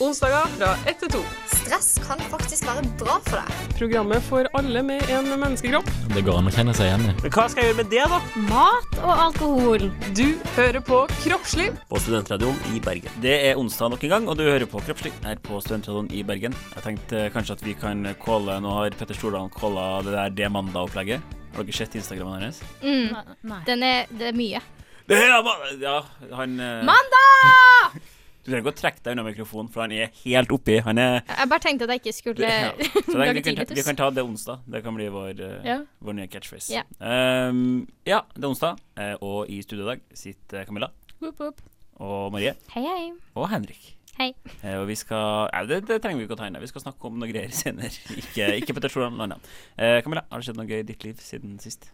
Onsdager fra 1 til 2. Stress kan faktisk være bra for deg. Programmet for alle med en menneskekropp. Det går an å kjenne seg igjen i. Men hva skal jeg gjøre med det, da? Mat og alkohol. Du hører på Kroppsliv. På Studentradioen i Bergen. Det er onsdag nok en gang, og du hører på Kroppsliv her på Studentradioen i Bergen. Jeg tenkte kanskje at vi kan calle Nå har Petter Stordalen calla det der Det mandag-opplegget. Har dere sett Instagrammen hennes? Mm. Nei. Den er, det er mye. Det er! Ja, han eh, Mandag! Du trenger ikke å trekke deg unna mikrofonen, for han er helt oppi. Han er Jeg bare tenkte at jeg ikke skulle ja. Så det, vi, kan ta, vi kan ta det onsdag. Det kan bli vår, eh, Ja. vår nye catchphrase. Ja. Um, ja, det er onsdag, eh, og i studio i dag sitter Camilla Whoop, whoop. og Marie Hei, hei. og Henrik. Hei. Eh, og vi skal Nei, det, det trenger vi ikke å ta inn. Vi skal snakke om noe greier senere. Ikke, ikke Petter Stordalen, noe annet. Eh, Camilla, har det skjedd noe gøy i ditt liv siden sist?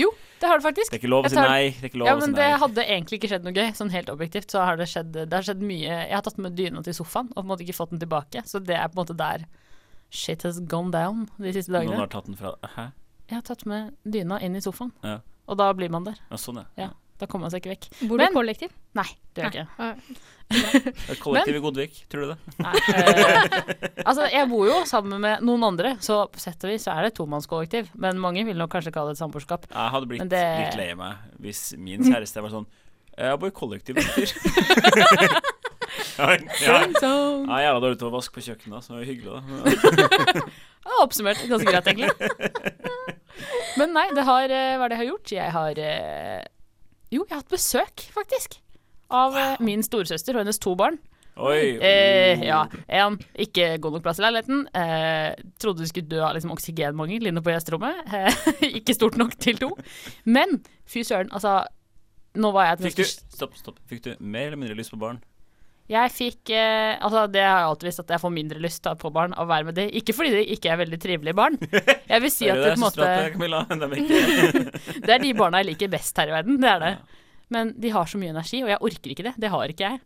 Jo, det har det faktisk. Det er ikke lov å si nei. Det er ikke lov Ja, å si men det hadde egentlig ikke skjedd noe gøy. Sånn helt objektivt så har det skjedd Det har skjedd mye Jeg har tatt med dyna til sofaen og på en måte ikke fått den tilbake. Så det er på en måte der shit has gone down de siste Noen dagene. har tatt den fra Hæ? Jeg har tatt med dyna inn i sofaen, Ja. og da blir man der. Ja, sånn, ja. Ja. Da kommer man seg ikke vekk. Bor du i kollektiv? Nei, det gjør jeg ikke. Et kollektiv i Godvik, tror du det? Nei, eh, altså, jeg bor jo sammen med noen andre, så på sett og vis så er det et tomannskollektiv. Men mange vil nok kanskje kalle det et samboerskap. Jeg hadde blitt Men det- litt lei meg hvis min kjæreste var sånn Jeg bor i kollektiv en fyr. ja, ja. Ja, jævla dårlig til å vaske på kjøkkenet, så det var hyggelig, da. Ja, oppsummert ganske greit, egentlig. Men nei, det har, eh, hva er det jeg har gjort? Jeg har eh, Jo, jeg har hatt besøk, faktisk. Av wow. min storesøster og hennes to barn. Oi. Eh, ja, en ikke god nok plass i leiligheten. Eh, trodde du skulle dø av liksom, oksygenmangel inne på gjesterommet. Eh, ikke stort nok til to. Men fy søren, altså Nå var jeg Fikk du Stopp, stopp. Fikk du mer eller mindre lyst på barn? Jeg fikk eh, Altså, det har jeg alltid visst at jeg får mindre lyst da, på barn av å være med de. Ikke fordi de ikke er veldig trivelige barn. Jeg vil si at det på en måte Camilla, de er Det er de barna jeg liker best her i verden. Det er det. Men de har så mye energi, og jeg orker ikke det. Det har ikke jeg.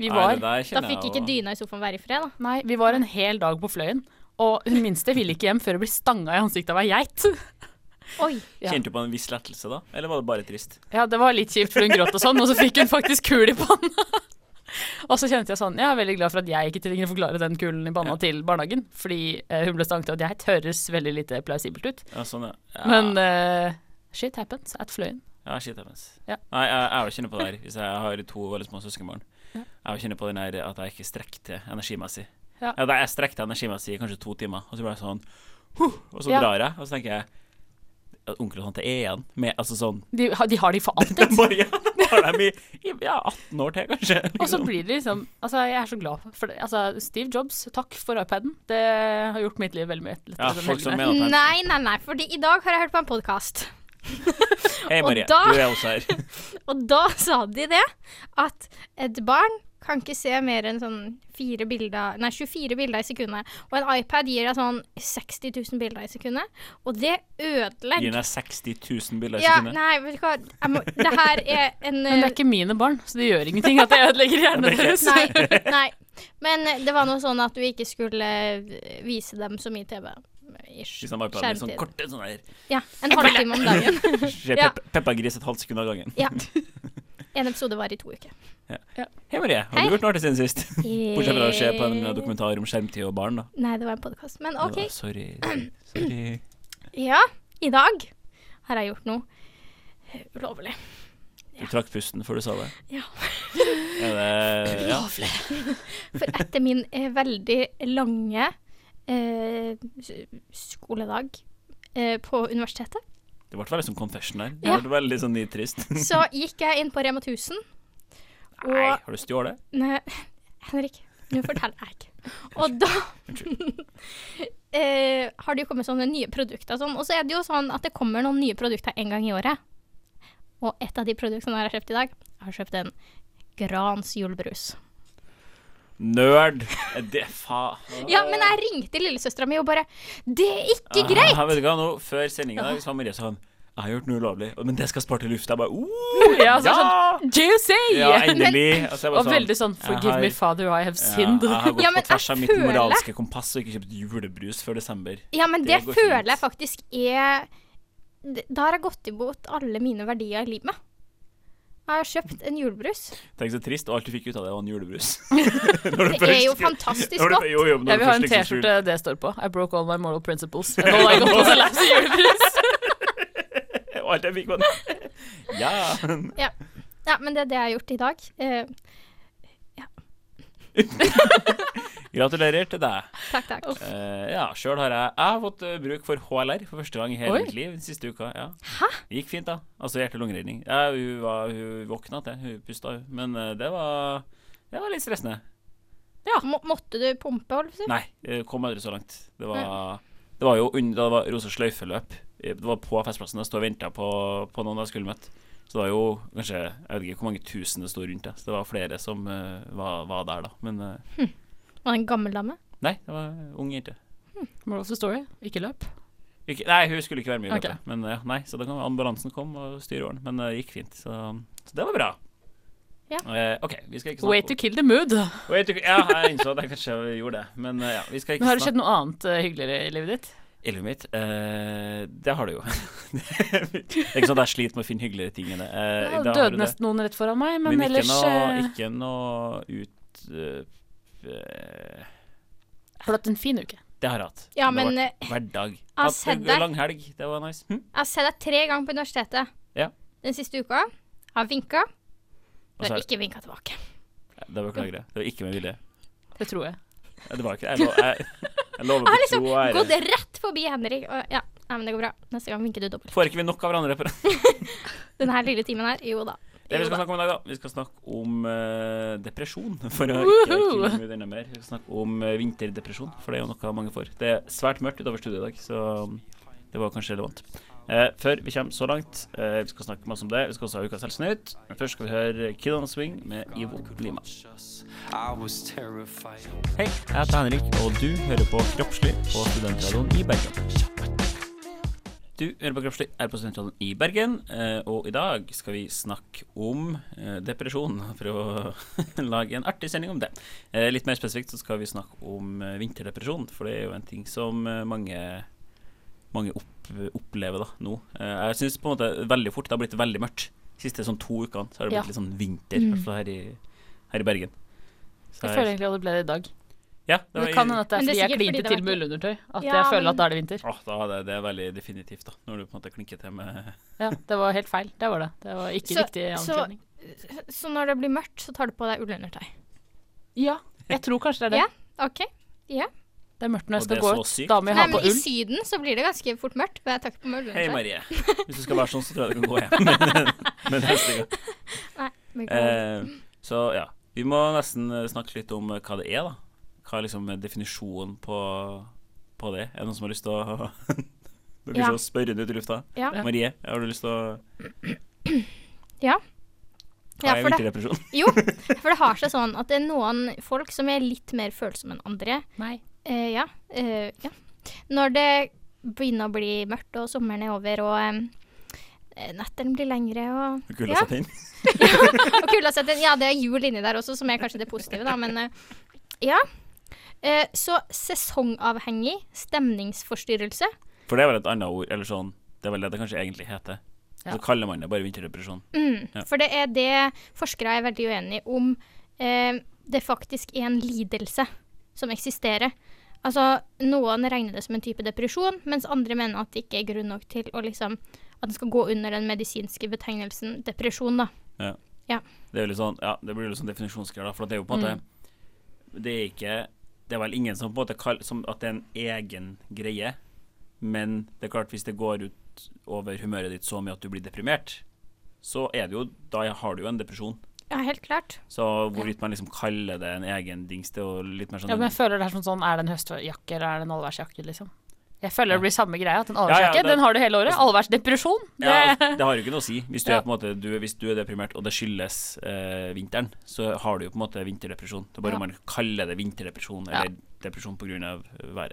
Vi Nei, var, det Da fikk ikke dyna i sofaen være i fred, da. nei, vi var en hel dag på Fløyen, og hun minste ville ikke hjem før hun ble stanga i ansiktet av ei geit. Oi. Ja. Kjente du på en viss lettelse da, eller var det bare trist? Ja, det var litt kjipt, for hun gråt og sånn, og så fikk hun faktisk kul i panna. Og så kjente jeg sånn, jeg er veldig glad for at jeg ikke trenger å forklare den kulen i panna til barnehagen, fordi eh, hun ble stanget til at jeg høres veldig lite plausibelt ut. Ja, sånn, ja. ja. Men eh, shit happens at Fløyen. Ja, shit happens. Ja. Nei, jeg, jeg jo kjenne på det her hvis jeg har to veldig små søskenbarn. Ja. Jeg jo kjenne på den her at jeg ikke strekker til energimessig. Ja. jeg strekker til energimessig i kanskje to timer, og så blir jeg sånn huh, Og så Ja. drar jeg, og så tenker jeg onkel og tante er igjen med Altså sånn De, har- de har de for alltid. Bare ja, har dem i, i ja, 18 år til, kanskje. Og så liksom. blir det liksom Altså, jeg er så glad for det. Altså, Steve Jobs, takk for iPaden. Det har gjort mitt liv veldig mye lettere. Ja, folk som mener at Nei, nei, nei, fordi i dag har jeg hørt på en podkast. Hei, Marie, da- du er også her. Og da sa de det, at et barn kan ikke se mer enn sånn fire bilder, nei, 24 bilder i sekundet. Og en iPad gir deg sånn 60 000 bilder i sekundet. Og det ødelegger Gir deg 60 000 bilder i Ja, sekundet. nei, vet du hva. Jeg må, det her er en Men det er ikke mine barn, så det gjør ingenting at jeg ødelegger hjernen er deres. Nei, nei. Men det var noe sånn at du ikke skulle vise dem så mye TV. Ish. Hvis han bare prater sånn Skjermtid. korte sånn her Ja, en halvtime om dagen. Se Ja. Pep Peppa Gris et halvt sekund av gangen. Ja. En episode var i to uker. Hei, Marie. Har Hei. du gjort noe artig siden sist? Bortsett fra å se på en dokumentar om skjermtid og barn, da. Nei, det var en podkast. Men OK. Var, sorry. sorry. Ja, i dag har jeg gjort noe ulovlig. Du trakk pusten før du sa det? Ja. Det ja. For etter min eh, veldig lange eh, skoledag eh, på universitetet, Det ble veldig sånn confession der. Det ble veldig sånn nitrist. så gikk jeg inn på Rema 1000. Nei, har du stjålet? Nei, Henrik, nå forteller jeg ikke. Og da eh, har det jo kommet sånne nye produkter og sånn. Og så er det jo sånn at det kommer noen nye produkter en gang i året. Og et av de produktene jeg har kjøpt i dag, jeg har kjøpt en Grans julebrus. Nerd! Er det faen Ja, men jeg ringte lillesøstera mi og bare Det er ikke greit! Ah, vet du hva, nå, Før sendinga i dag sa Maria sånn Jeg har gjort noe ulovlig, men det skal spare til lufta. Jeg bare uh, Ja, så sånn Juicy! Ja, endelig! Altså, jeg sånn, Og veldig sånn Forgive har- me, father, I have Ja, jeg har gått Ja, men på tvers av mitt føler- moralske kompass og ikke kjøpt julebrus før desember. Ja, men Det det, føler fint. jeg faktisk er Da har jeg gått imot alle mine verdier i livet. Jeg har kjøpt en julebrus. Tenk så trist, og alt du fikk ut av det, var en julebrus. Det er jo fantastisk godt. Jo, jo, Jeg vil ha en T-skjorte det står på. I broke all my moral principles. And all I got was a lapse i julebrus. Skulle- Og alt jeg fikk var den. Ja. Ja, men det er det jeg har gjort i dag. Eh, Gratulerer til deg. takk, takk. Uh, ja, sjøl har jeg Jeg har fått eh, bruk for HLR for første gang i hele Oi. mitt liv den siste uka. Ja. Hæ? Det gikk fint, da. Altså hjerte-lungeredning. Ja, hun, var- hun våkna til, hun pusta, hun. Men uh, det var Det var litt stressende. Må, måtte du pumpe, holdt jeg på å si? Nei, jeg kom aldri så langt. Det var, det var jo under, det var rosa sløyfeløp. Det var på festplassen. Jeg sto og venta på, på noen jeg skulle møte. Så det var jo kanskje Jeg vet ikke hvor mange tusen det sto rundt det. Så det var flere som uh, var, var der, da. Men eh, Var det en gammel dame? nei, det var en ung jente. Moral of the story. Ikke løp. Ikke, nei, hun skulle ikke være med i løpet. løpet. Men uh, nei, så da kom ambulansen kom og styreren. Men det gikk fint. Så, så det var bra. Yeah. Eh, OK, vi skal ikke snakke Way to kill the mood. Wait to- Ja, jeg innså at jeg kanskje gjorde det. Men uh, ja, vi skal ikke Men har det skjedd noe annet uh, hyggeligere i livet ditt? I mitt? Eh, det har du jo. det er ikke sånn at jeg sliter med å finne hyggeligere ting enn det. Eh, Ja, døde nesten noen rett foran meg, men, Men, ikke, ellers noe, eh, ikke noe ut eh, eh, Har du hatt en fin uke? Det har jeg hatt. Ja, Det har eh, vært hverdag. Hatt en deg. lang helg. Det var nice. Hm? jeg har sett deg tre ganger på universitetet Ja. den siste uka. Har vinka. Du har er- ikke vinka tilbake. Det beklager jeg. Det var ikke med vilje. Det tror jeg. Det var ikke Jeg, jeg, jeg lover Jeg har liksom gått rett forbi Henrik. Og, ja, nei, men det går bra. Neste gang vinker du dobbelt. Får ikke vi nok av hverandre? på det? Denne lille timen her, jo da. Det vi skal snakke om i dag, da Vi skal snakke om uh, depresjon. For å ikke kille ut mer. Vi skal snakke om uh, vinterdepresjon, for det er jo noe mange får. Det er svært mørkt utover studiet i dag, så um, det var kanskje relevant. Eh, før vi kommer så langt, eh, vi skal snakke masse om det. Vi skal også ha Ukas Helsenytt. Men først skal vi høre Kid on a Swing med Ivo Lima. Hei, jeg heter Henrik, og du hører på Kroppslig på Studentradioen i Bergen. Du hører på Kroppslig her på Studentradioen i Bergen, eh, og i dag skal vi snakke om eh, depresjon. For å lage en artig sending om det. Eh, litt mer spesifikt så skal vi snakke om eh, vinterdepresjon, for det er jo en ting som eh, mange, mange opp, opplever da, nå. Eh, jeg syns på en måte veldig fort det har blitt veldig mørkt. De siste sånn to ukene så har det blitt Ja. litt sånn vinter, i hvert fall her i, her i Bergen. Så Jeg føler egentlig at det ble det i dag. ja, det var det kan hende at det er fordi det er jeg klinte til med ullundertøy. At Ja, jeg føler men- at da er det vinter. Åh, da er det, det er veldig definitivt, da. Når du på en måte klinker til med Ja, det var helt feil. Det var det. Det var ikke Så- riktig så- ankledning. Så når det blir mørkt, så tar du på deg ullundertøy. Ja, jeg tror kanskje det er det. Ja. OK. Det er mørkt når jeg skal gå ut. Da må jeg Nei, ha på ull. I. Syden så blir det ganske fort mørkt. For jeg tar ikke på meg Hei. Marie. Hvis du skal være sånn, så tror jeg det kan gå hjem. Men neste gang. Nei, men. Eh, så ja. Vi må nesten eh, snakke litt om eh, hva det er, da. Hva er liksom definisjonen på, på det? Er det noen som har lyst til å Dere Ja. så spørrende ut i lufta. ja. Marie, har du lyst til å Ja. Ja, for det- Jo, for det har seg sånn at det er noen folk som er litt mer følsomme enn andre. Nei. Eh, ja, eh, ja. Når det begynner å bli mørkt og sommeren er over og eh, nettene blir lengre og Kulda Ja. satt inn? Og kulda setter Ja, det er jul inni der også, som er kanskje det positive, da, men eh, ja. Eh, så sesongavhengig stemningsforstyrrelse. For det er vel et annet ord, eller sånn Det er vel det det kanskje egentlig heter. Ja. Så kaller man det bare vinterdepresjon. Mm, Ja. For det er det forskere er veldig uenige om eh, det faktisk er en lidelse som eksisterer. Altså, Noen regner det som en type depresjon, mens andre mener at det ikke er grunn nok til å liksom at den skal gå under den medisinske betegnelsen depresjon. da. Det er jo litt sånn, ja, det blir litt sånn definisjonsgreier. For det er jo på en måte Det er ikke Det er vel ingen som på en måte kaller som at det er en egen greie, men det er klart, hvis det går ut over humøret ditt så mye at du blir deprimert, så er det jo Da har du jo en depresjon. Ja, helt klart. Så hvorvidt man liksom kaller det en egen dings, det er jo litt mer sånn Ja, men jeg føler det er som sånn Er det en høstjakke eller er det en allværsjakke, liksom? Jeg føler det blir samme greia. At en Ja, ja, allværsjakke, den har du hele året. Allværsdepresjon. Det, Ja, det har jo ikke noe å si. Hvis du, Ja. er på måte, du, hvis du er deprimert, og det skyldes eh, vinteren, så har du jo på en måte vinterdepresjon. Det er bare Ja. man kaller det vinterdepresjon, Ja. eller depresjon pga. været.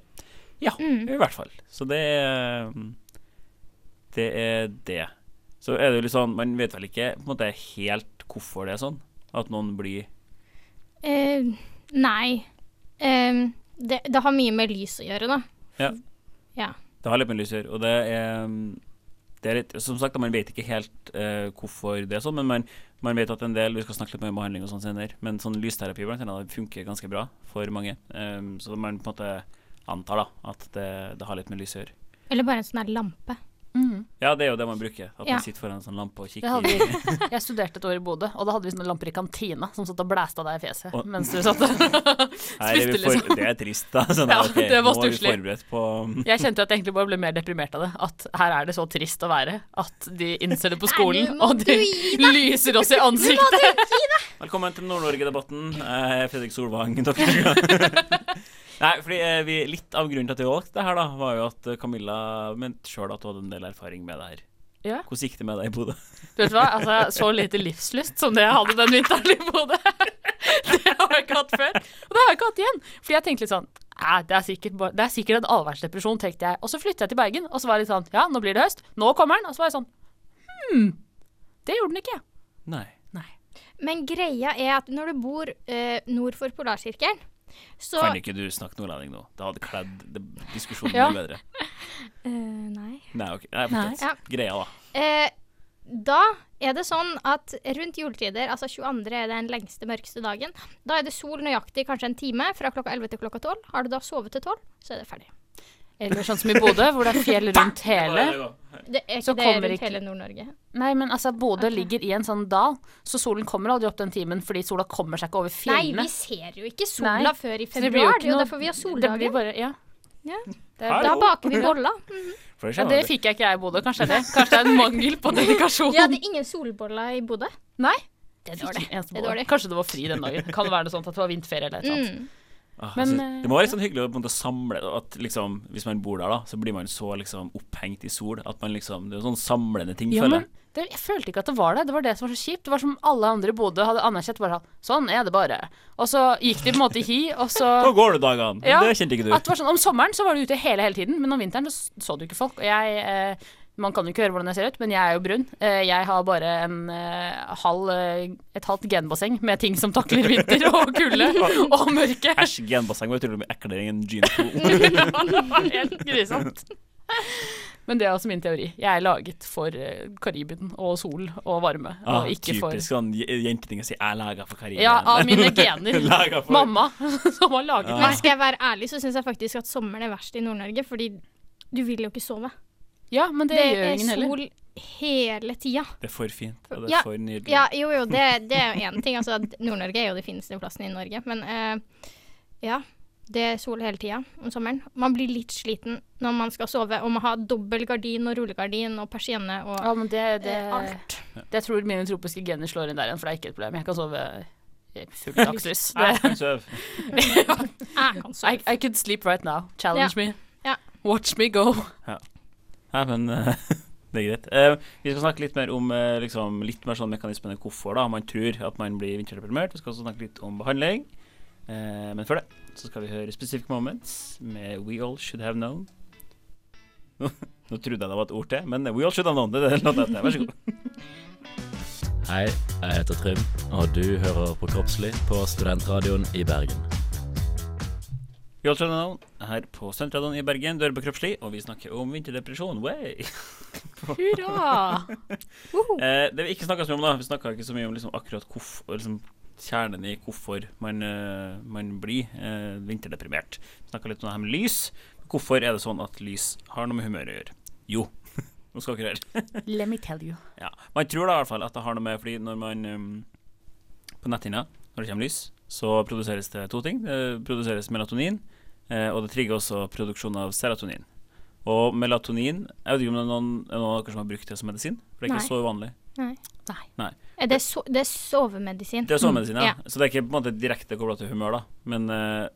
Ja, Mm. i hvert fall. Så det er Det er det. Så er det jo litt sånn Man vet vel ikke på en måte helt hvorfor det er sånn. At noen blir Eh, nei. Eh, det, det har mye med lys å gjøre, da. Ja. Ja. Det har litt med lys å gjøre, og det er det er litt, som sagt, man vet ikke helt eh, hvorfor det er sånn, men man, man vet at en del Vi skal snakke litt mer om behandling og sånn senere, men sånn lysterapi blant annet, funker ganske bra for mange. Um, så man på en måte antar da at det, det har litt med lys å gjøre. Eller bare en sånn her lampe. Ja, det er jo det man bruker. At Ja. man sitter foran en sånn lampe og kikker. hadde. Jeg studerte et år i Bodø, og da hadde vi sånne lamper i kantina som satt og blæsta deg i fjeset Og- mens du satt og Spiste, for, liksom. Det er trist, da. Sånn, Ja, okay, det var stusslig. på Jeg kjente at jeg egentlig bare ble mer deprimert av det. At her er det så trist å være at de innser det på skolen, nå og de lyser oss i ansiktet. Velkommen til Nord-Norge-debatten. Jeg er Fredrik Solvang. Dere. Nei, fordi eh, vi, Litt av grunnen til at vi valgte det her, da, var jo at eh, Camilla mente sjøl at hun hadde en del erfaring med det her. Ja. Hvordan gikk det med deg i Bodø? Du vet hva, altså, så lite livslyst som det jeg hadde den vinteren i Bodø. Det har jeg ikke hatt før. Og det har jeg ikke hatt igjen. Fordi jeg tenkte litt sånn det, er sikkert, det er sikkert en allværsdepresjon, tenkte jeg. Og så flyttet jeg til Bergen, og så var jeg litt sånn Ja, nå blir det høst. Nå kommer den. Og så var jeg sånn Hm. Det gjorde den ikke. Nei. Men greia er at når du bor øh, nord for polarsirkelen, så Kan ikke du snakke nordlending nå? Det hadde kledd diskusjonen Ja. bedre. Uh, Nei. Nei, ok. Nei, Nei. Ja. Greia, da. Uh, da er det sånn at rundt juletider, altså 22. er den lengste, mørkeste dagen, da er det sol nøyaktig kanskje en time fra klokka 11 til klokka 12. Har du da sovet til 12, så er det ferdig. Eller sånn som i Bodø, hvor det er fjell rundt hele. Det er ikke det rundt ikke- hele Nord-Norge. Nei, men altså, Bodø okay. ligger i en sånn dal, så solen kommer aldri opp den timen fordi sola kommer seg ikke over fjellene. Nei, vi ser jo ikke sola Nei. før i februar. det blir jo Det er jo derfor vi har soldager. bare, ja. Ja. Det, Da baker vi boller. Mm -hmm. ja, det fikk jeg ikke jeg i Bodø. Kanskje det. Kanskje det er en mangel på dedikasjon. Vi det er ingen solboller i Bodø. Nei. Det er dårlig. Det er dårlig. Kanskje det var fri den dagen. Kan det være noe sånt at det var vinterferie eller et eller annet. Mm. Ah, Men, eh, synes- det må være litt sånn hyggelig å på en måte samle at liksom, Hvis man bor der, da, så blir man så liksom opphengt i sol at man liksom Det er sånn samlende ting, Ja, føler jeg. det, jeg følte ikke at det var det. Det var det som var så kjipt. Det var som alle andre i Bodø hadde anerkjent. Bare sånn, sånn er det bare. Og så gikk de på en måte i hi, og så Da går det dagene. Ja, det kjente ikke du. Sånn, Om sommeren så var du ute hele hele tiden, men om vinteren så så du ikke folk. Og jeg eh, Man kan jo ikke høre hvordan jeg ser ut, men jeg er jo brun. Eh, jeg har bare en eh, halv eh, et halvt genbasseng med ting som takler vinter og kulde og mørke. Æsj, genbasseng var utrolig mye eklere enn jeans. Ja, helt grusomt. Men det er også min teori. Jeg er laget for Karibien og sol og varme, Ah, og ikke for typisk sånn jenteting å si 'jeg er laga for Karibien'. Ja, av mine gener. For- Mamma som har laget. Men meg. skal jeg være ærlig, så syns jeg faktisk at sommeren er verst i Nord-Norge, fordi du vil jo ikke sove. Ja, men det, Det gjør er ingen heller. sol hele tida. Det er for fint, og det er Ja, for nydelig. Ja, jo, jo, det, det er jo én ting. Altså, Nord-Norge er jo de fineste plassene i Norge. Men uh, ja, det er sol hele tida om sommeren. Man blir litt sliten når man skal sove, og man har dobbel gardin og rullegardin og persienne og Ja, men det, det, eh, alt. det tror mine tropiske gener slår inn der igjen, for det er ikke et problem. Jeg kan sove full dagslys. Jeg Det- kan sove. Jeg kan I, sove. I could sleep right now. Challenge me. Ja. Watch me go. Nei, men det er greit. Eh, vi skal snakke litt mer om eh, liksom, litt mer sånn mekanismene hvorfor da man tror at man blir vinterdeprimert. Vi skal også snakke litt om behandling. Eh, men før det så skal vi høre Specific Moments med We All Should Have Known. Nå, trodde jeg det var et ord til, men We All Should Have Known. Det er låta heter. Vær så god. Hei, jeg heter Trym, og du hører på Kroppslig på Studentradioen i Bergen. All Should Known her på Studentradioen i Bergen. dører på Kroppslig, og vi snakker om vinterdepresjon. Way! Hurra! Eh, det vi ikke snakka så mye om, da Vi snakka ikke så mye om liksom, akkurat hvorfor liksom, kjernen i hvorfor man, uh, man blir uh, vinterdeprimert. Vi snakka litt om det her med lys. Hvorfor er det sånn at lys har noe med humør å gjøre? Jo, nå skal dere høre. Let me tell you. Ja. Man tror da i hvert fall at det har noe med Fordi når man um, På netthinna, når det kommer lys, så produseres det to ting. Det produseres melatonin, og det trigger også produksjon av serotonin. Og melatonin Jeg vet ikke om det er noen, er noen av dere som har brukt det som medisin? For det er ikke så uvanlig. Nei. Er det, so det er sovemedisin. Det er sovemedisin, ja. Ja. Så det er ikke på en måte direkte kobla til humør, da. Men uh,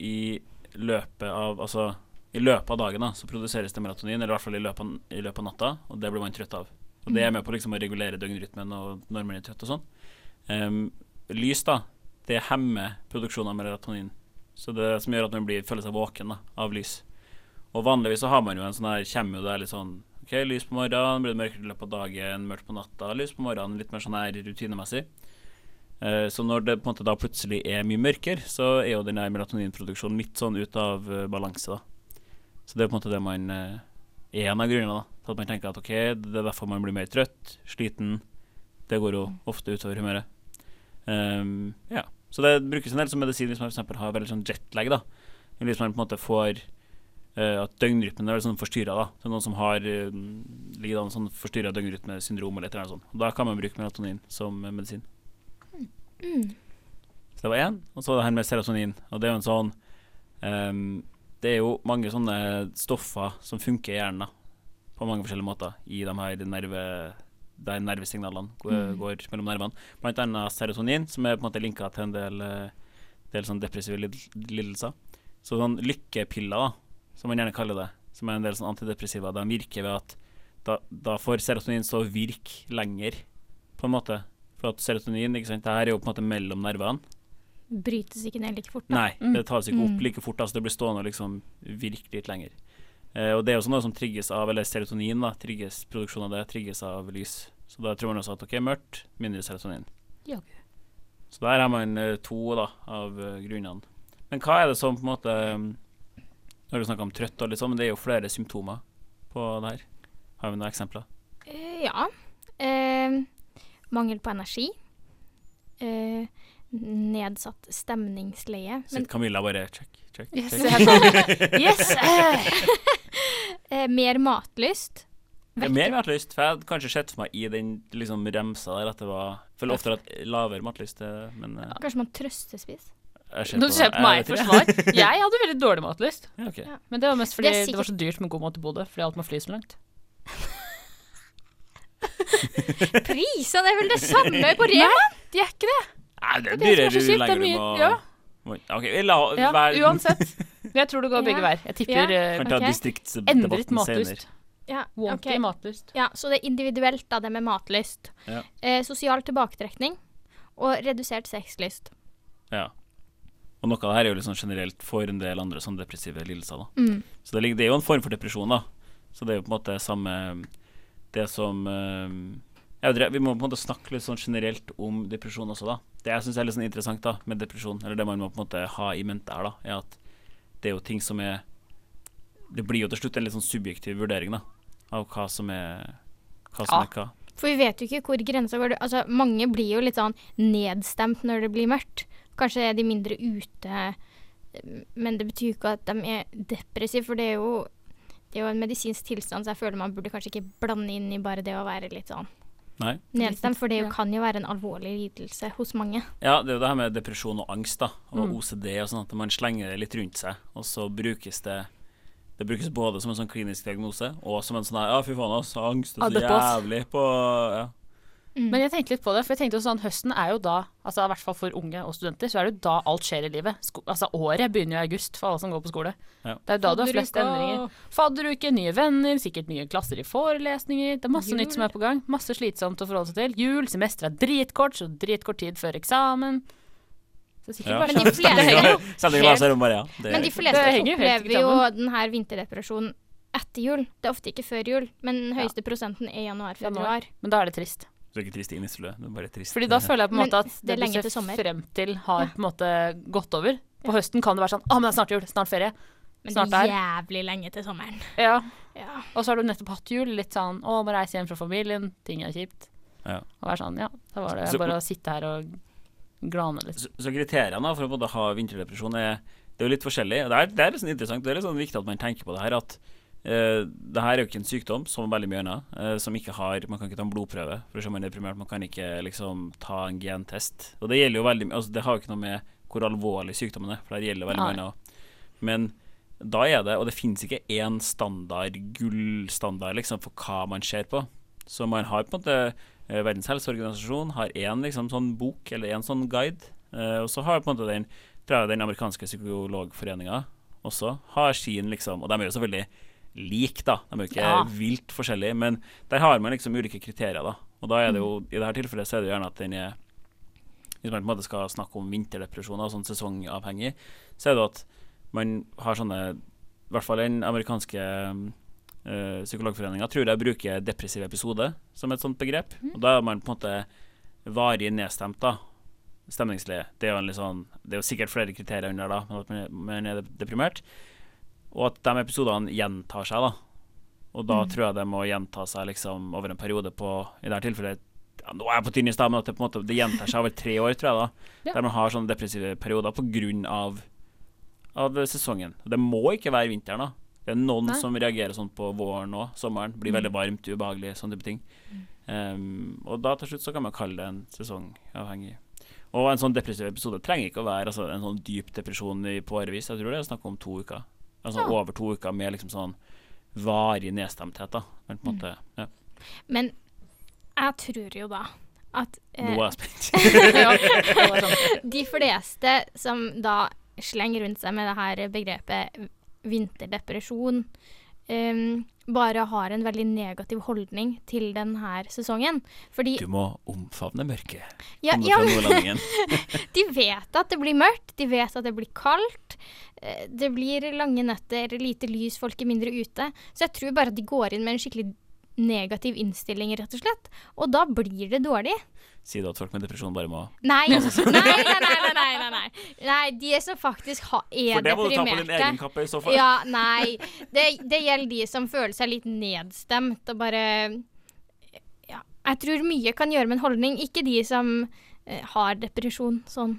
i løpet av Altså i løpet av dagen da så produseres det melatonin, eller i hvert fall i løpet av, i løpet av natta, og det blir man trøtt av. Og det er med på liksom å regulere døgnrytmen og når man er trøtt og sånn. Um, lys, da, det hemmer produksjonen av melatonin. Så det som gjør at man blir, føler seg våken da, av lys. Og vanligvis så har man jo en sånn her Kommer jo det er litt sånn OK, lys på morgenen, blir det mørkere i løpet av dagen, mørkt på natta, lys på morgenen, litt mer sånn her rutinemessig. Eh, Så når det på en måte da plutselig er mye mørkere, så er jo den der melatoninproduksjonen litt sånn ut av eh, balanse, da. Så det er på en måte det man, er en av grunnene da, til at man tenker at ok, det er derfor man blir mer trøtt, sliten. Det går jo ofte utover humøret. Um, ja. Så det brukes en del som medisin hvis man eksempel har veldig sånn jetlag. da. Eller Hvis man på en måte får uh, at døgnrytmen er sånn forstyrra. da. Så noen som har uh, lider an sånn forstyrra døgnrytmesyndrom eller et eller annet sånt. Og Da kan man bruke melatonin som eh, medisin. Så det var én. Og så det her med serotonin. Og det er jo en sånn um, Det er jo mange sånne stoffer som funker i hjernen da, på mange forskjellige måter i de her nerve der nervesignalene går, går mellom nervene. Blant annet serotonin, som er på en måte linka til en del, eh, del sånn depressive lidelser. Så sånn lykkepiller, som man gjerne kaller det, som er en del sånn antidepressiva, de virker ved at da, da får serotonin så virke lenger, på en måte. For at serotonin, ikke sant, det her er jo på en måte mellom nervene. Brytes ikke ned like fort. Da. Nei, det tas ikke opp Mm. like fort. Altså det blir stående og liksom virke litt lenger. Eh, og det er sånn noe som trigges av Eller serotonin, da. Trigges, produksjon av det trigges av lys. Så da tror man også at ok, mørkt, mindre serotonin. Jaggu. Så der har man eh, to da av eh, grunnene. Men hva er det som på en måte Når du snakker om trøtt og litt sånn, men det er jo flere symptomer på det her. Har vi noen eksempler? Eh, ja. Eh, mangel på energi. Eh, nedsatt stemningsleie. Sitter Camilla bare check, check, Yes, check. sånn, yes! eh. mer matlyst. Er mer matlyst. For jeg hadde kanskje sett for meg i den liksom remsa der at det var Føler oftere at lavere matlyst, men eh, Kanskje man trøstespiser? Nå ser du på meg for forsvar. Jeg hadde veldig dårlig matlyst. Ja, okay. Ja. Men det var mest fordi Det sikkert... det, var så dyrt med god mat i Bodø, fordi alt må fly så langt. Prisene er vel det samme på Rema? De er ikke det! Nei, det er er er dyrere så jo er lenger du må ja. okay, la Ja, uansett. Jeg tror det går begge Ja. veier. Jeg tipper Ja. eh, Kan endret matlyst. Ja, okay. matlyst. ja, så det er individuelt, da, det med matlyst. Ja. Eh, sosial tilbaketrekning og redusert sexlyst. Ja. Og noe av det her er jo liksom generelt for en del andre sånn depressive lidelser. da. Mm. Så det, det er jo en form for depresjon, da. Så det er jo på en måte samme Det som eh, jeg vet Vi må på en måte snakke litt sånn generelt om depresjon også, da. Det jeg syns er litt sånn interessant da med depresjon, eller det man må på en måte ha i mente her, da, er at det er jo ting som er Det blir jo til slutt en litt sånn subjektiv vurdering, da, av hva som er hva som Ja. er hva. For vi vet jo ikke hvor grensa går. Altså, mange blir jo litt sånn nedstemt når det blir mørkt. Kanskje er de mindre ute, men det betyr jo ikke at de er depressive, for det er jo det er jo en medisinsk tilstand, så jeg føler man burde kanskje ikke blande inn i bare det å være litt sånn Nei. nedstemt, for det kan jo være en alvorlig lidelse hos mange. Ja, det er jo det her med depresjon og angst, da, og Mm. OCD og sånn, at man slenger det litt rundt seg, og så brukes det Det brukes både som en sånn klinisk diagnose og som en sånn her Ja, fy faen, oss, angst er så jævlig på Ja. Mm. Men jeg tenkte litt på det, for jeg tenkte sånn, høsten er jo da, altså i hvert fall for unge og studenter, så er det jo da alt skjer i livet. Sko altså året begynner jo i august for alle som går på skole. Ja. Det er jo da du har flest endringer. Fadderuke, nye venner, sikkert nye klasser i forelesninger. Det er masse Jul. nytt som er på gang. Masse slitsomt å forholde seg til. Jul, semester er dritkort, så dritkort tid før eksamen. Så sikkert Ja. bare Men de sånn, fleste- jo bare, ja. Men de fleste opplever jo denne den vinterdepresjonen etter jul. Det er ofte ikke før jul, men den høyeste prosenten er januar-februar. Men da er det trist. Du er ikke trist i Nisselø, det er bare trist. Fordi da føler jeg på en måte at det er det, du til ser sommer. frem til, har på en måte gått over. På høsten kan det være sånn Å, men det er snart jul, snart ferie. Men Snart det er er. jævlig lenge til sommeren. Ja. Ja. Og så har du nettopp hatt jul, litt sånn Å, må reise hjem fra familien, ting er kjipt. Ja. Og være sånn, ja, da var det Så- bare å sitte her og glane litt. Så, så kriteriene for å både ha vinterdepresjon er Det er jo litt forskjellig. Det er, det er litt sånn interessant. Det er litt sånn viktig at man tenker på det her. At eh, det her er jo ikke en sykdom, som veldig mye annet, Uh, som ikke har Man kan ikke ta en blodprøve for å se om man er deprimert. Man kan ikke liksom ta en gentest. Og det gjelder jo veldig mye altså, Det har jo ikke noe med hvor alvorlig sykdommen er, for det gjelder veldig Nei. mye annet. Men da er det Og det finnes ikke én standard, gullstandard, liksom, for hva man ser på. Så man har på en måte eh, Verdens helseorganisasjon har én liksom, sånn bok, eller én sånn guide. Uh, og så har på en måte den, tror jeg, den amerikanske psykologforeninga også har sin, liksom Og de er jo selvfølgelig like, da. De er jo ikke Ja. vilt forskjellige, men der har man liksom ulike kriterier, da. Og da er det jo, i dette tilfellet så er det jo gjerne at den er Hvis man på en måte skal snakke om vinterdepresjoner, sånn sesongavhengig, så er det at man har sånne I hvert fall den amerikanske øh, psykologforeninga tror jeg bruker depressiv episode som et sånt begrep. Og da er man på en måte varig nedstemt, da. Stemningslig. Det er jo, en litt sånn, det er jo sikkert flere kriterier under da, men at man er deprimert. Og at de episodene gjentar seg, da. Og da tror jeg det må gjenta seg liksom over en periode på I dette tilfellet ja, Nå er jeg på tynn is, sted, men at det på en måte Det gjentar seg over tre år, tror jeg, da. Ja. Der man har sånne depressive perioder på grunn av, av sesongen. Det må ikke være vinteren, da. Det er noen Nei. som reagerer sånn på våren og sommeren. Blir veldig varmt, ubehagelig, sånne type ting. Um, og da til slutt så kan man kalle det en sesongavhengig. Og en sånn depressiv episode trenger ikke å være altså, en sånn dyp depresjon i, på årevis. Jeg tror det er snakk om to uker. Altså over to uker med liksom sånn varig nedstemthet, da. Men på en måte ja. Men jeg tror jo da at eh, Nå er jeg spent. Ja, de fleste som da slenger rundt seg med det her begrepet vinterdepresjon, em, bare har en veldig negativ holdning til denne sesongen. Fordi Du må omfavne mørket. ja, ja, de vet at det blir mørkt, de vet at det blir kaldt. eh, Det blir lange netter, lite lys, folk er mindre ute. Så jeg tror bare at de går inn med en skikkelig negativ innstilling, rett og slett. Og da blir det dårlig. Si du at folk med depresjon bare må Nei, nei, nei, nei, nei, nei, nei, nei. de som faktisk ha, er For det må du ta på din deprimerte. egen kappe i så fall. Ja, nei. Det, det gjelder de som føler seg litt nedstemt og bare Ja. Jeg tror mye kan gjøre med en holdning. Ikke de som eh, har depresjon sånn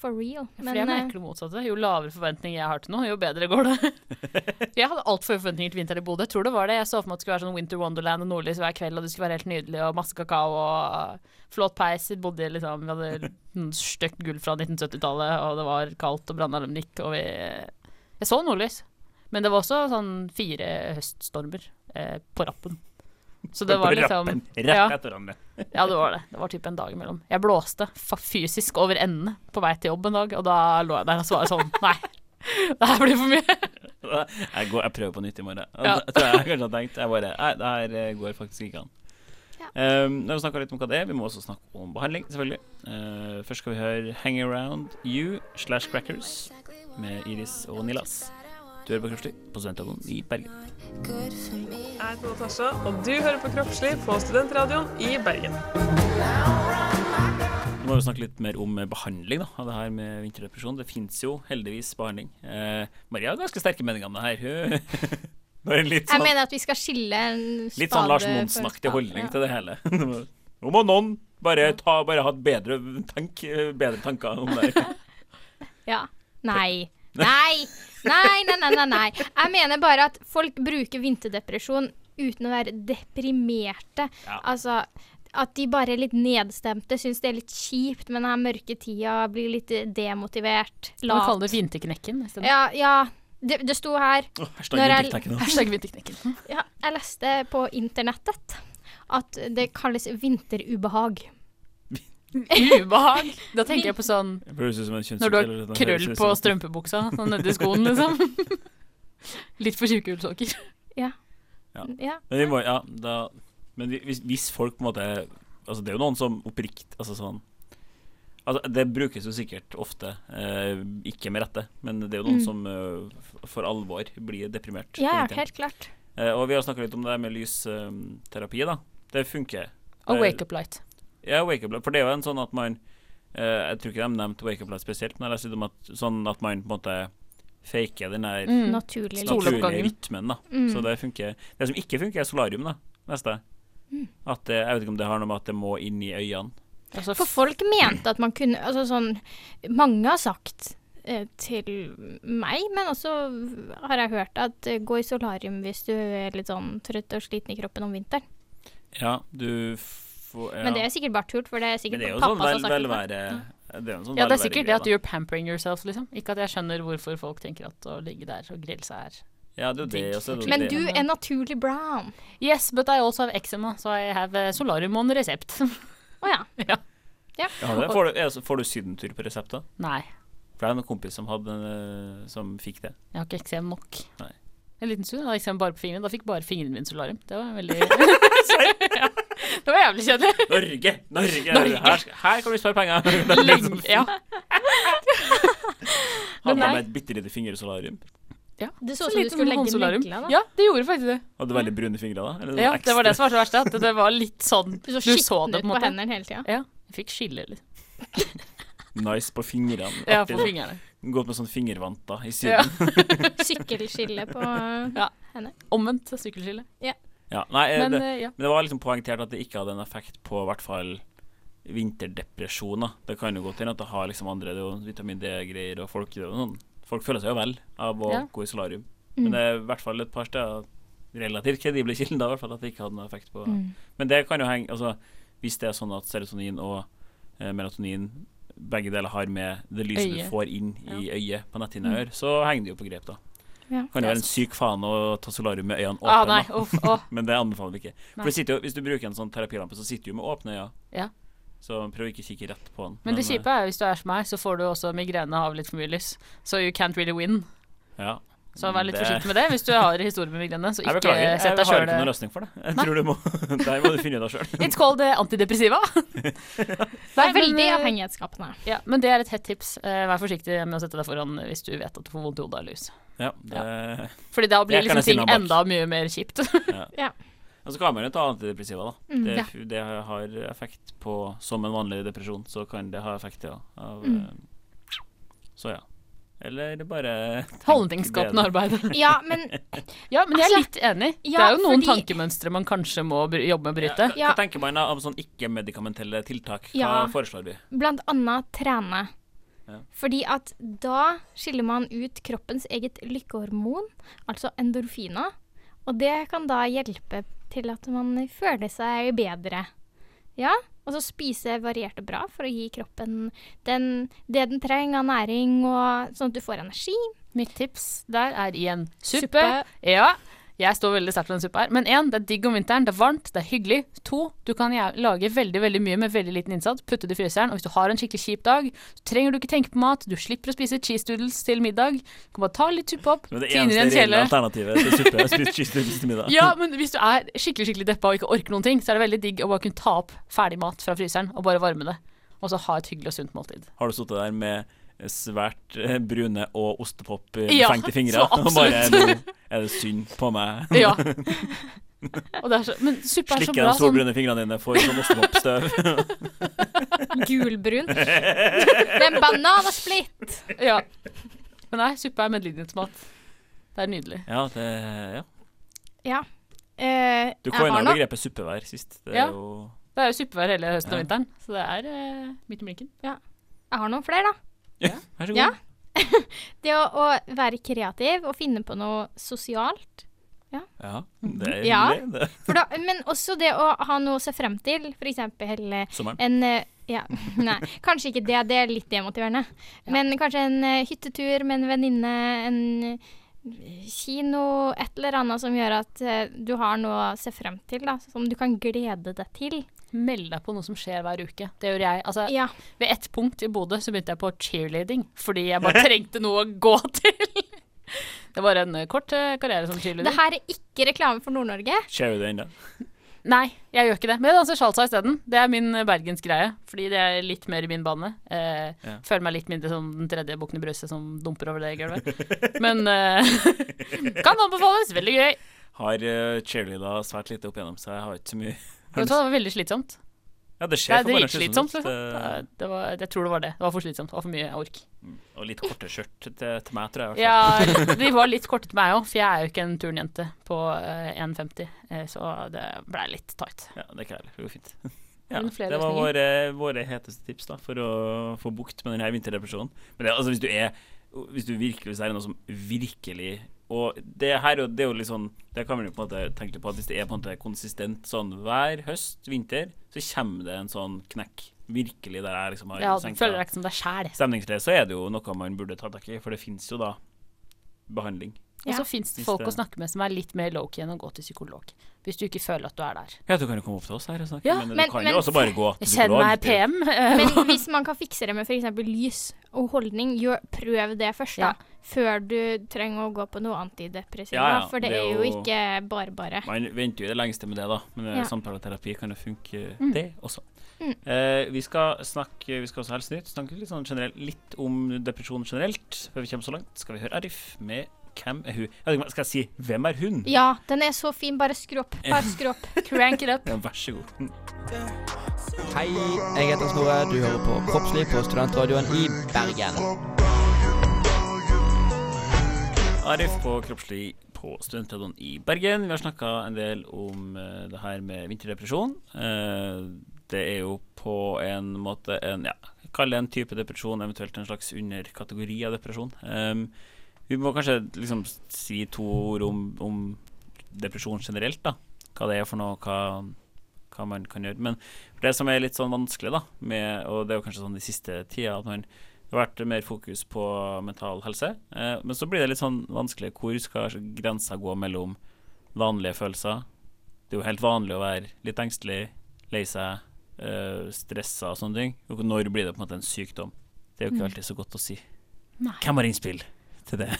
for real. For jeg eh, merker det motsatte. Jo lavere forventninger jeg har til noe, jo bedre går det. jeg hadde altfor høye forventninger til vinter i Bodø. Tror det var det. Jeg så for meg at det skulle være sånn Winter Wonderland og nordlys hver kveld, og det skulle være helt nydelig, og masse kakao og flott peis. Vi bodde liksom Vi hadde stygt gull fra 1970-tallet, og det var kaldt, og brannalarmen gikk, og vi Jeg så nordlys. Men det var også sånn fire høststormer eh, på rappen. Så det var liksom Rett ja. etter hverandre. Ja, det var det. Det var typ en dag imellom. Jeg blåste fysisk over endene på vei til jobb en dag, og da lå jeg der og så var jeg sånn Nei, det her blir for mye. Jeg, går, jeg prøver på nytt i morgen. Ja. Det tror jeg kanskje har tenkt. Jeg bare Nei, det her eh, går faktisk ikke an. Um, når vi snakka litt om hva det er, vi må også snakke om behandling, selvfølgelig. Uh, først skal vi høre 'Hang Around You' slash Crackers med Iris og Nilas. Du hører på Kroppslig på Studentradioen i Bergen. Jeg heter Natasha, og du hører på Kroppslig på Studentradioen i Bergen. Nå må vi snakke litt mer om eh, behandling da, av det her med vinterdepresjon. Det fins jo heldigvis behandling. Eh, Maria har ganske sterke meninger om det her. Litt Jeg sånn, mener at vi skal skille en spade litt sånn Lars Monsen-aktig holdning ja. til det hele. Nå må noen bare, ta, bare ha bedre, tank, bedre tanker om det. Ja. Nei. Nei. Nei, nei, nei, nei, nei. Jeg mener bare at folk bruker vinterdepresjon uten å være deprimerte. Ja. Altså at de bare er litt nedstemte, syns det er litt kjipt med denne mørke tida, blir litt demotivert. lat. vi kaller det vinterknekken isteden? Ja, ja. Det, det sto her oh, Hashtag Når vinterknekken. Hashtag vinterknekken. ja, Jeg leste på internettet at det kalles vinterubehag. Ubehag. Da tenker jeg på sånn når du har krøll på strømpebuksa, sånn nedi skoen, liksom. Litt for tjukke ullsokker. Ja. Ja. ja. Men, vi må, ja, da, men hvis, hvis folk på en måte Altså Det er jo noen som opprikt Altså sånn Altså Det brukes jo sikkert ofte, eh, ikke med rette, men det er jo noen Mm. som uh, for alvor blir deprimert. Ja, ja, helt klart. Eh, og vi har snakka litt om det med lysterapi, da. Det funker. Og Eh, wake up light. Ja, wake up light. For det er jo en sånn at man eh, Jeg tror ikke de nevnte wake up light spesielt, men jeg leste om at, sånn at man på en måte faker den der Mm. naturlige, naturlige rytmen. da Mm. Så det funker. Det som ikke funker, er solarium, da. Neste. Mm. At det, jeg vet ikke om det har noe med at det må inn i øynene. Altså, For folk mente at man kunne Altså sånn Mange har sagt eh, til meg, men også har jeg hørt at eh, gå i solarium hvis du er litt sånn trøtt og sliten i kroppen om vinteren. Ja, du får ja. Men det er sikkert bare tull, for det er sikkert det er pappa sånn som vel, har sagt det. velvære Det er sånn ja, det er sikkert det at you're pampering yourself, liksom. Ikke at jeg skjønner hvorfor folk tenker at å ligge der og grille seg er Ja, det er det. er det Men du er naturlig brown. Yes, but I also have eczema, so I have eh, solarium on resept. Å ja. ja, det, får, du, er, det så- får du sydentur på resept, da? Nei, For det er en kompis som, hadde, eh, som fikk det. jeg har ikke eksem nok. Nei. En liten stund Da gikk jeg bare på fingrene. Da fikk bare fingrene mine solarium. Det var veldig ja. Det var jævlig kjedelig. Norge! Norge! Norge. Her, her kan vi spare penger! Er liksom Lenge, ja. Hadde med et bitte lite fingersolarium. Det så Så ut som du skulle legge negler, da. Ja, det gjorde faktisk det. Hadde du veldig brune fingre da? Eller sånn Ja, det var det som var så verst. At det var litt sånn Du så Du så det på på måte. hendene hele tida. Ja. Jeg fikk skille litt. Nice på fingrene. Ja, på fingrene. Gått med sånn fingervanter i Ja. Sykkelskille på Ja. henne. Omvendt sykkelskille. Ja, nei, eh, Men det, eh, ja. men det var liksom poengtert at det ikke hadde en effekt på i hvert fall vinterdepresjoner. Det kan jo godt hende at det har liksom andre det er jo vitamin D-greier, og folk, det jo folk føler seg jo vel av å Ja. gå i solarium. Mm. Men det er i hvert fall et par steder relativt kredible kilder i hvert fall at det ikke hadde noen effekt på Mm. Men det kan jo henge Altså, hvis det er sånn at serotonin og eh, melatonin begge deler har med det lyset Øye. du får inn i øyet på netthinna å gjøre, så henger det jo på grep, da. Ja. Kan jo være en syk faen å ta solarium med øynene åpne, Ah, nei, uff, åh. men det anbefaler vi ikke. For det jo, Hvis du bruker en sånn terapilampe, så sitter du med åpne øyne. Ja. Så prøv ikke å kikke rett på den. Men det eh, kjipe er hvis du er som meg, så får du også migrene av litt for mye lys. Så you can't really win. ja. Så vær litt Det- forsiktig med det hvis du har historie med migrene. Så Jeg ikke jeg sett deg har ikke noen løsning for det. Jeg Nei. tror du må Der må du finne deg sjøl. It's called antidepressiva. Det er veldig eh, avhengighetsskapende. Ja, men det er et hett tips. Eh, vær forsiktig med å sette deg foran hvis du vet at du får vondt i hodet av lys. Ja, det, Fordi da blir liksom ting enda mye mer kjipt. Og så kan man jo ta antidepressiva, da. Mm, det, ja. det har effekt på Som en vanlig depresjon, så kan det ha effekt, ja. Av, Mm. eh, Så ja. Eller det bare Holdningsskapende arbeid. Ja, men Ja, men jeg er Altså, litt enig. det er jo noen fordi- tankemønstre man kanskje må jobbe med å bryte. Ja, hva, tenker man da om sånn ikke-medikamentelle tiltak? Hva Ja. foreslår du? blant annet trene. Ja. Fordi at da skiller man ut kroppens eget lykkehormon, altså endorfiner. Og det kan da hjelpe til at man føler seg bedre. Ja, og så spise variert og bra for å gi kroppen den, det den trenger av næring, og sånn at du får energi. Mitt tips der er igjen suppe. Ja, jeg står veldig sterkt på den suppa her. Men én, det er digg om vinteren, det er varmt, det er hyggelig. To, du kan lage veldig veldig mye med veldig liten innsats, putte det i fryseren. Og hvis du har en skikkelig kjip dag, så trenger du ikke tenke på mat, du slipper å spise cheese doodles til middag. Du kan bare ta litt suppe opp, Men det tine i en eneste reelle alternativet til suppe er å spise cheese doodles til middag. Ja, men hvis du er skikkelig skikkelig deppa og ikke orker noen ting, så er det veldig digg å bare kunne ta opp ferdig mat fra fryseren og bare varme det. Og så ha et hyggelig og sunt måltid. Har du sittet der med svært eh, brune og ostepop eh, Ja, fengt i fingrene så og bare nå er det synd på meg? Ja. Og det er så, men suppe er så Slikke bra de solbrune sånn fingrene dine for sånn ostepopstøv. Gulbrun. Det er bananasplitt! Ja. Men nei, suppe er medlidenhetsmat. Det er nydelig. Ja, det ja. Ja. Eh, Du coina begrepet suppevær sist. Det er Ja. jo Det er jo suppevær hele høsten og vinteren, så det er eh, midt i blinken. Jeg har noen flere, da. Ja, vær så god. Ja. Det å, å være kreativ og finne på noe sosialt. Ja, det er Ja. hyggelig. Det. Da, men også det å ha noe å se frem til. For eksempel eh, Sommeren. en eh, ja, Nei, kanskje ikke det. Det er litt demotiverende. Men kanskje en eh, hyttetur med en venninne, en kino, et eller annet som gjør at du har noe å se frem til, da. Som du kan glede deg til. Meld deg på noe som skjer hver uke. Det gjør jeg. Altså, Ja. Ved ett punkt i Bodø så begynte jeg på cheerleading, fordi jeg bare trengte noe å gå til. Det var en eh, kort eh, karriere som Det cheerleader. her er ikke reklame for Nord-Norge. Det ennå? Nei, jeg gjør ikke det. Men jeg danser salsa isteden. Det er min eh, bergensgreie, fordi det er litt mer i min bane. Eh, Ja. Føler meg litt mindre som den tredje bukken i brøstet som dumper over det gulvet. Men eh, kan anbefales. Veldig gøy. Har uh, cheerleada svært lite opp igjennom, så jeg har ikke så mye det var veldig slitsomt. Ja, det Det skjer er bare dritslitsomt. slitsomt. Liksom. Det- Det var, jeg tror det var det. Det var for slitsomt. Det var for mye ork. Og litt korte skjørt til, til meg, tror jeg. Ja, de var litt korte til meg òg, for jeg er jo ikke en turnjente på eh, 1,50. eh, så det ble litt tight. Ja, det er ikke jeg. Det går fint. Ja, det var våre, våre heteste tips da, for å få bukt med denne vinterdepresjonen. Men det, altså, hvis du er Hvis du virkelig hvis det er noe som virkelig Og det her er det er jo litt sånn Det kan man jo på en måte tenke litt på at hvis det er på en måte konsistent sånn hver høst, vinter, så kommer det en sånn knekk. Virkelig der jeg liksom har Ja, senka føler deg som deg sjæl. stemningssted, så er det jo noe man burde ta tak i, for det fins jo da behandling. Og så Ja. fins det folk det- å snakke med som er litt mer low-key enn å gå til psykolog. Hvis du ikke føler at du er der. Ja, du kan jo komme opp til oss her og snakke, Ja, men, men- du kan men- jo også bare gå til psykolog. Kjenn meg PM. Men hvis man kan fikse det med f.eks. lys og holdning, gjør, prøv det først, da. Ja. Før du trenger å gå på noe antidepressiva. Ja, ja, For det, det er er jo ikke bare bare. Man venter jo det lengste med det, da. Men eh, Ja. samtaleterapi kan jo funke, Mm. det også. Mm. Eh, vi skal snakke Vi skal også Helsenytt snakke litt, sånn generelt, litt om depresjon generelt. Før vi kommer så langt, skal vi høre Arif med 'Hvem er hun?' Jeg skal jeg si 'Hvem er hun'? Ja, den er så fin. Bare skru opp. Bare skru opp. Crank it up. Ja, vær så god. Hei, jeg heter Snorre. Du hører på Kroppsliv på Studentradioen i Bergen. Arif på Kroppslig på Studentradioen i Bergen. Vi har snakka en del om eh, det her med vinterdepresjon. Eh, det er jo på en måte en ja, Kall det en type depresjon, eventuelt en slags underkategori av depresjon. Em, vi må kanskje liksom si to ord om, om depresjon generelt, da. Hva det er for noe, hva, hva man kan gjøre. Men det som er litt sånn vanskelig, da, med, og det er jo kanskje sånn de siste tida, at man det har vært mer fokus på mental helse. Eh, men så blir det litt sånn vanskelig. Hvor skal grensa gå mellom vanlige følelser? Det er jo helt vanlig å være litt engstelig, lei seg, eh, stressa og sånne ting. Og når blir det på en måte en sykdom? Det er jo ikke alltid så godt å si. Nei. Hvem har innspill til det?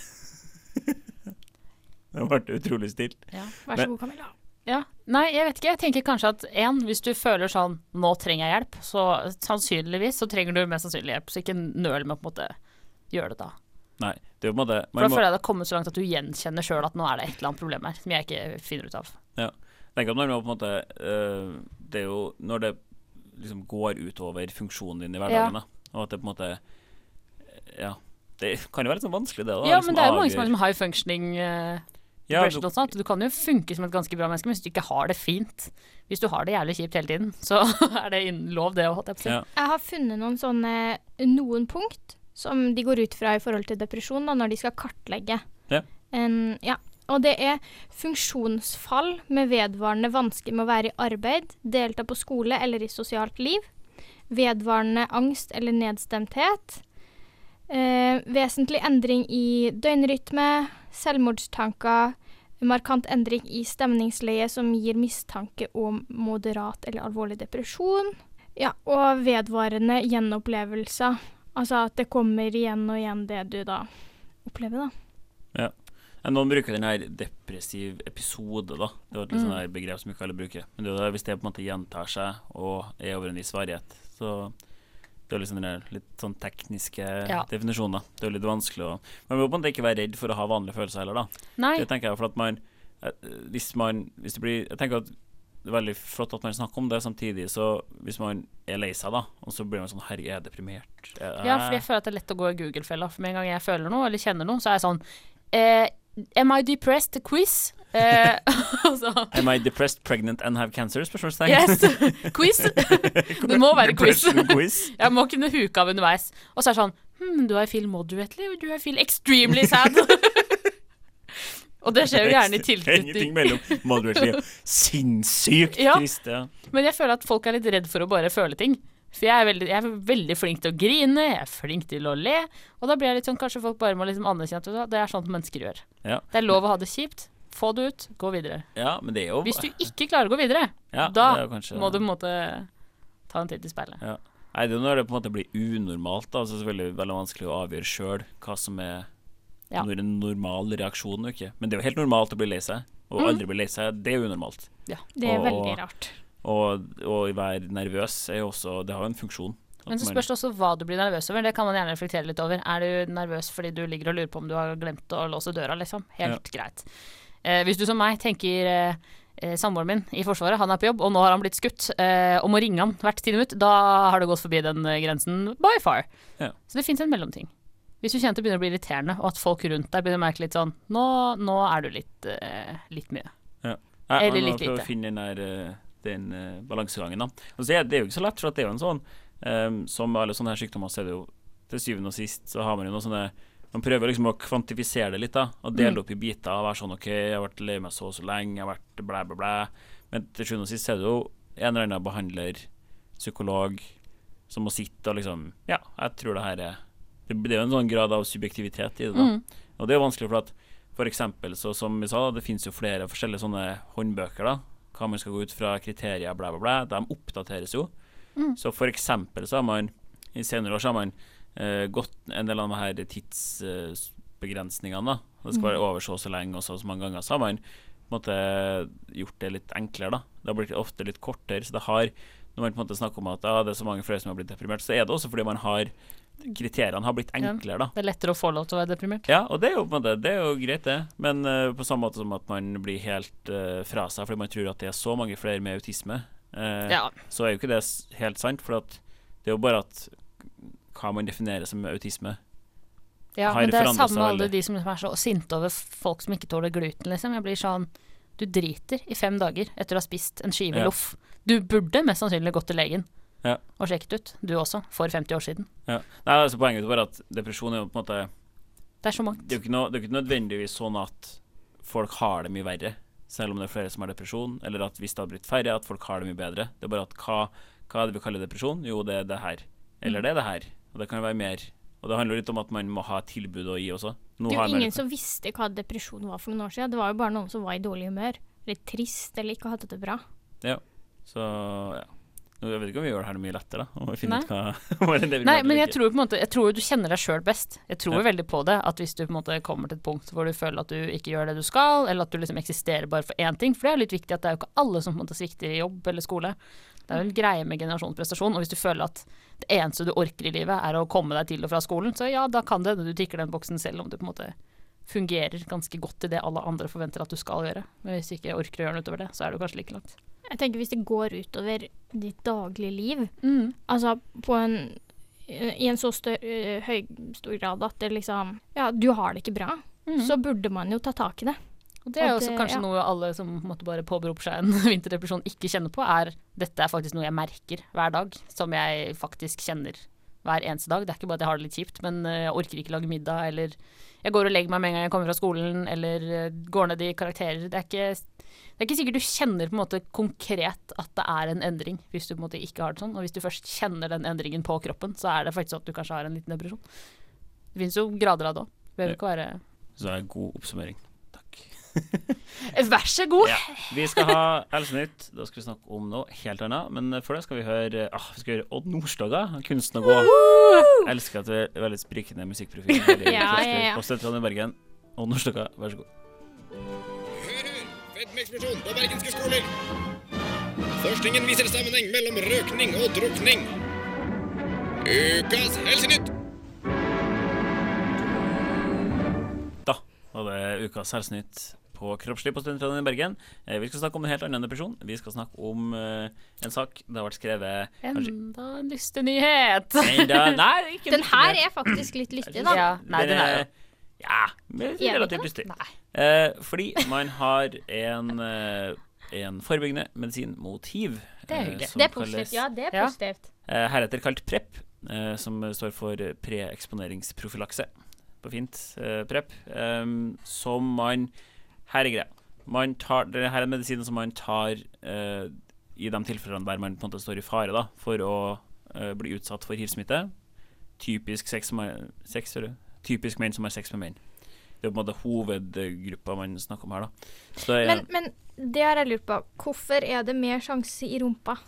det vært utrolig stilt. Ja. Vær så god, Camilla. Ja. Nei, jeg vet ikke. Jeg tenker kanskje at en, hvis du føler sånn nå trenger jeg hjelp, så sannsynligvis så trenger du mest sannsynlig hjelp. Så ikke nøl med å på en måte gjøre det da. Nei, det er jo på en For da må, føler jeg det har kommet så langt at du gjenkjenner sjøl at nå er det et eller annet problem her som jeg ikke finner ut av. Ja. tenker at man må på en måte øh, Det er jo når det liksom går utover funksjonen din i hverdagen, da, og at det på en måte Ja. Det kan jo være litt sånn vanskelig, det. da Ja, liksom men det er jo mange som har liksom high functioning eh, ja, depression og sånt. Du kan jo funke som et ganske bra menneske, men hvis du ikke har det fint Hvis du har det jævlig kjipt hele tiden, så er det innen lov, det å. Ja. Jeg har funnet noen sånne noen punkt som de går ut fra i forhold til depresjon da, når de skal kartlegge. Ja. En, ja. Og det er funksjonsfall med vedvarende vansker med å være i arbeid, delta på skole eller i sosialt liv, vedvarende angst eller nedstemthet, eh, vesentlig endring i døgnrytme, selvmordstanker, markant endring i stemningsleie som gir mistanke om moderat eller alvorlig depresjon, ja, og vedvarende gjenopplevelser. Altså at det kommer igjen og igjen det du da opplever, da. Ja, Noen bruker den her depressiv episode, da. Det var et litt Mm. sånn begrep som ikke alle bruker. Men det er hvis det på en måte gjentar seg og er over en viss varighet, så det er liksom den litt sånn tekniske Ja. definisjonen. da. Det er litt vanskelig å Man må på en måte ikke være redd for å ha vanlige følelser heller, da. Nei, Det tenker jeg for at man eh, Hvis man Hvis det blir Jeg tenker at det er veldig flott at man snakker om det samtidig, så hvis man er lei seg, da, og så blir man sånn Herregud, er jeg deprimert? Er ja, for jeg føler at det er lett å gå i Google-fella. For med en gang jeg føler noe, eller kjenner noe, så er jeg sånn eh, Am I depressed? Quiz. Eh, og Am I depressed, pregnant and have cancer? Spørsmålstegn. Yes! Quiz. Det må være quiz. Quiz. Jeg må kunne huke av underveis. Og så er det sånn Hm, do I feel moderately, or do I feel extremely sad? og det skjer jo gjerne i er Ingenting mellom moderately og sinnssykt Ja. trist. Ja. Men jeg føler at folk er litt redd for å bare føle ting. For jeg er, veldig, jeg er veldig flink til å grine, jeg er flink til å le. Og da blir jeg litt sånn, kanskje folk bare må liksom anerkjenne at det er sånn mennesker gjør. Ja. Det er lov å ha det kjipt. Få det ut, gå videre. ja, men det er jo Hvis du ikke klarer å gå videre, ja, da kanskje, må du på en måte ta en titt i speilet. Nei, det er jo når det på en måte blir unormalt, da. Så er det selvfølgelig veldig vanskelig å avgjøre sjøl hva som er Ja. en normal reaksjon og ikke. Men det er jo helt normalt å bli lei seg. Og Mm. aldri bli lei seg, det er unormalt. Det er Og- veldig rart. Og å være nervøs er jo også Det har jo en funksjon. Men så spørs det også hva du blir nervøs over. Det kan man gjerne reflektere litt over. Er du nervøs fordi du ligger og lurer på om du har glemt å låse døra, liksom? Helt greit. Eh, hvis du som meg tenker eh, eh, Samboeren min i Forsvaret, han er på jobb, og nå har han blitt skutt, eh, og må ringe han hvert tiende minutt, da har det gått forbi den eh, grensen by far. Ja. Så det fins en mellomting. Hvis du kjenner det begynner å bli irriterende, og at folk rundt deg begynner å merke litt sånn Nå, nå er du litt, eh, litt mye. Nei, Eller litt må prøve å finne den, der, eh, den uh, balansegangen. Da. Og så er det jo ikke så lett, for at det er jo en sånn um, Som alle sånne her sykdommer, så er det jo til syvende og sist så har man jo noe sånne Man prøver liksom å kvantifisere det litt, da. Og dele Mm. opp i biter. Og være sånn OK, jeg har vært lei meg så og så lenge, jeg har vært blæ, blæ, blæ. Men til sjuende og sist er det jo en eller annen behandler, psykolog, som må sitte og liksom Ja, jeg tror det her er Det, det er jo en sånn grad av subjektivitet i det, da. Mm. Og det er jo vanskelig for at for eksempel, så som vi sa, det finnes jo flere forskjellige sånne håndbøker, da. Hva man skal gå ut fra, kriterier, bla, bla, bla. De oppdateres jo. Mm. Så for eksempel så har man i senere år så har man eh, gått en del av de her tidsbegrensningene, da. Det skal være over så og så lenge og så og så mange ganger. Så har man måte gjort det litt enklere, da. Det har blitt ofte litt kortere. Så det har Når man på en måte snakker om at ah, det er så mange flere som har blitt deprimert, så er det også fordi man har Kriteriene har blitt enklere, da. Det er lettere å få lov til å være deprimert. Ja, og det er jo Det er jo greit, det. Men uh, på samme måte som at man blir helt uh, fra seg fordi man tror at det er så mange flere med autisme, uh, Ja. så er jo ikke det helt sant. For det er jo bare at hva man definerer som autisme. Ja, men det er samme med alle de som er så sinte over folk som ikke tåler gluten, liksom. Jeg blir sånn Du driter i fem dager etter å ha spist en skive Ja. loff. Du burde mest sannsynlig gått til legen Ja. og sjekket ut, du også, for 50 år siden. Ja. Nei, altså Poenget er bare at depresjon er jo på en måte Det er så mangt. Det er jo ikke, det er ikke nødvendigvis sånn at folk har det mye verre, selv om det er flere som har depresjon, eller at hvis det hadde blitt færre, at folk har det mye bedre. Det er bare at hva, hva er det vi kaller depresjon? Jo, det er det her. Eller det er det her. Og det kan jo være mer. Og det handler litt om at man må ha tilbud å gi også. Nå Det er jo ingen som visste hva depresjon var for noen år siden. Det var jo bare noen som var i dårlig humør. Litt trist eller ikke hadde det bra. Ja. Så ja. Jeg vet ikke om vi gjør det her mye lettere, da. Nei. hva hva det vi Nei, men jeg tror på en måte Jeg tror du kjenner deg sjøl best. Jeg tror Ja. veldig på det. At hvis du på en måte kommer til et punkt hvor du føler at du ikke gjør det du skal, eller at du liksom eksisterer bare for én ting, for det er litt viktig at det er jo ikke alle som på en måte svikter i jobb eller skole. Det er jo en greie med generasjonsprestasjon, og hvis du føler at det eneste du orker i livet er å komme deg til og fra skolen, så ja, da kan det hende du tikker den boksen selv om du på en måte fungerer ganske godt i det alle andre forventer at du skal gjøre. Men hvis du ikke orker å gjøre noe utover det, så er du kanskje like langt. Jeg tenker hvis det går utover ditt daglige liv, Mm. altså på en i en så stør, øh, høy, stor grad at det liksom Ja, du har det ikke bra, Mm. så burde man jo ta tak i det. Og det er Og også kanskje ja. noe alle som måtte bare påberoper seg en vinterdepresjon ikke kjenner på, er dette er faktisk noe jeg merker hver dag, som jeg faktisk kjenner hver eneste dag. Det er ikke bare at jeg har det litt kjipt, men eh, jeg orker ikke lage middag, eller jeg går og legger meg med en gang jeg kommer fra skolen, eller eh, går ned i karakterer. Det er ikke, det er ikke sikkert du kjenner på en måte konkret at det er en endring, hvis du på en måte ikke har det sånn. Og hvis du først kjenner den endringen på kroppen, så er det faktisk sånn at du kanskje har en liten depresjon. Det finnes jo grader av det òg. Behøver ikke være Så det er en god oppsummering. Vær så god! Ja. Vi skal ha Helsenytt. Da skal vi snakke om noe helt annet. Men før det skal vi høre ah, Vi skal høre Odd Nordstoga, kunsten å gå. Jeg elsker at du er veldig sprikende musikkprofil. Ja, ja, ja. Studentradioen i Bergen. Odd Nordstoga, vær så god. Hør, hør! Fedmeeksplosjon på bergenske skoler! Forskningen viser sammenheng mellom røkning og drukning. Ukas Helsenytt! Da var det ukas Helsenytt på Kroppslig på Studentradioen i Bergen. Eh, Vi skal snakke om en helt annen depresjon. Vi skal snakke om eh, en sak det har vært skrevet kanskje Enda en lystig nyhet. enda Nei, ikke Den her er faktisk litt lystig, da. Ja, nei, den er jo Ja, men relativt lystig. Eh, fordi man har en, eh, en forebyggende medisin mot hiv. Det er eh, hyggelig. Det er positivt. Ja, det er Ja. positivt. eh, heretter kalt PREP, eh, som står for preeksponeringsprofylakse. På fint. Eh, PREP. som man Her er greia. Man tar, det her er medisinen som man tar eh, i de tilfellene der man på en måte står i fare da, for å eh, bli utsatt for hivsmitte. Typisk, sex, som er- sex. Typisk menn som har sex med menn. Det er på en måte hovedgruppa man snakker om her. da. Så det er, Men, men det har jeg lurt på. Hvorfor er det mer sjanse i rumpa?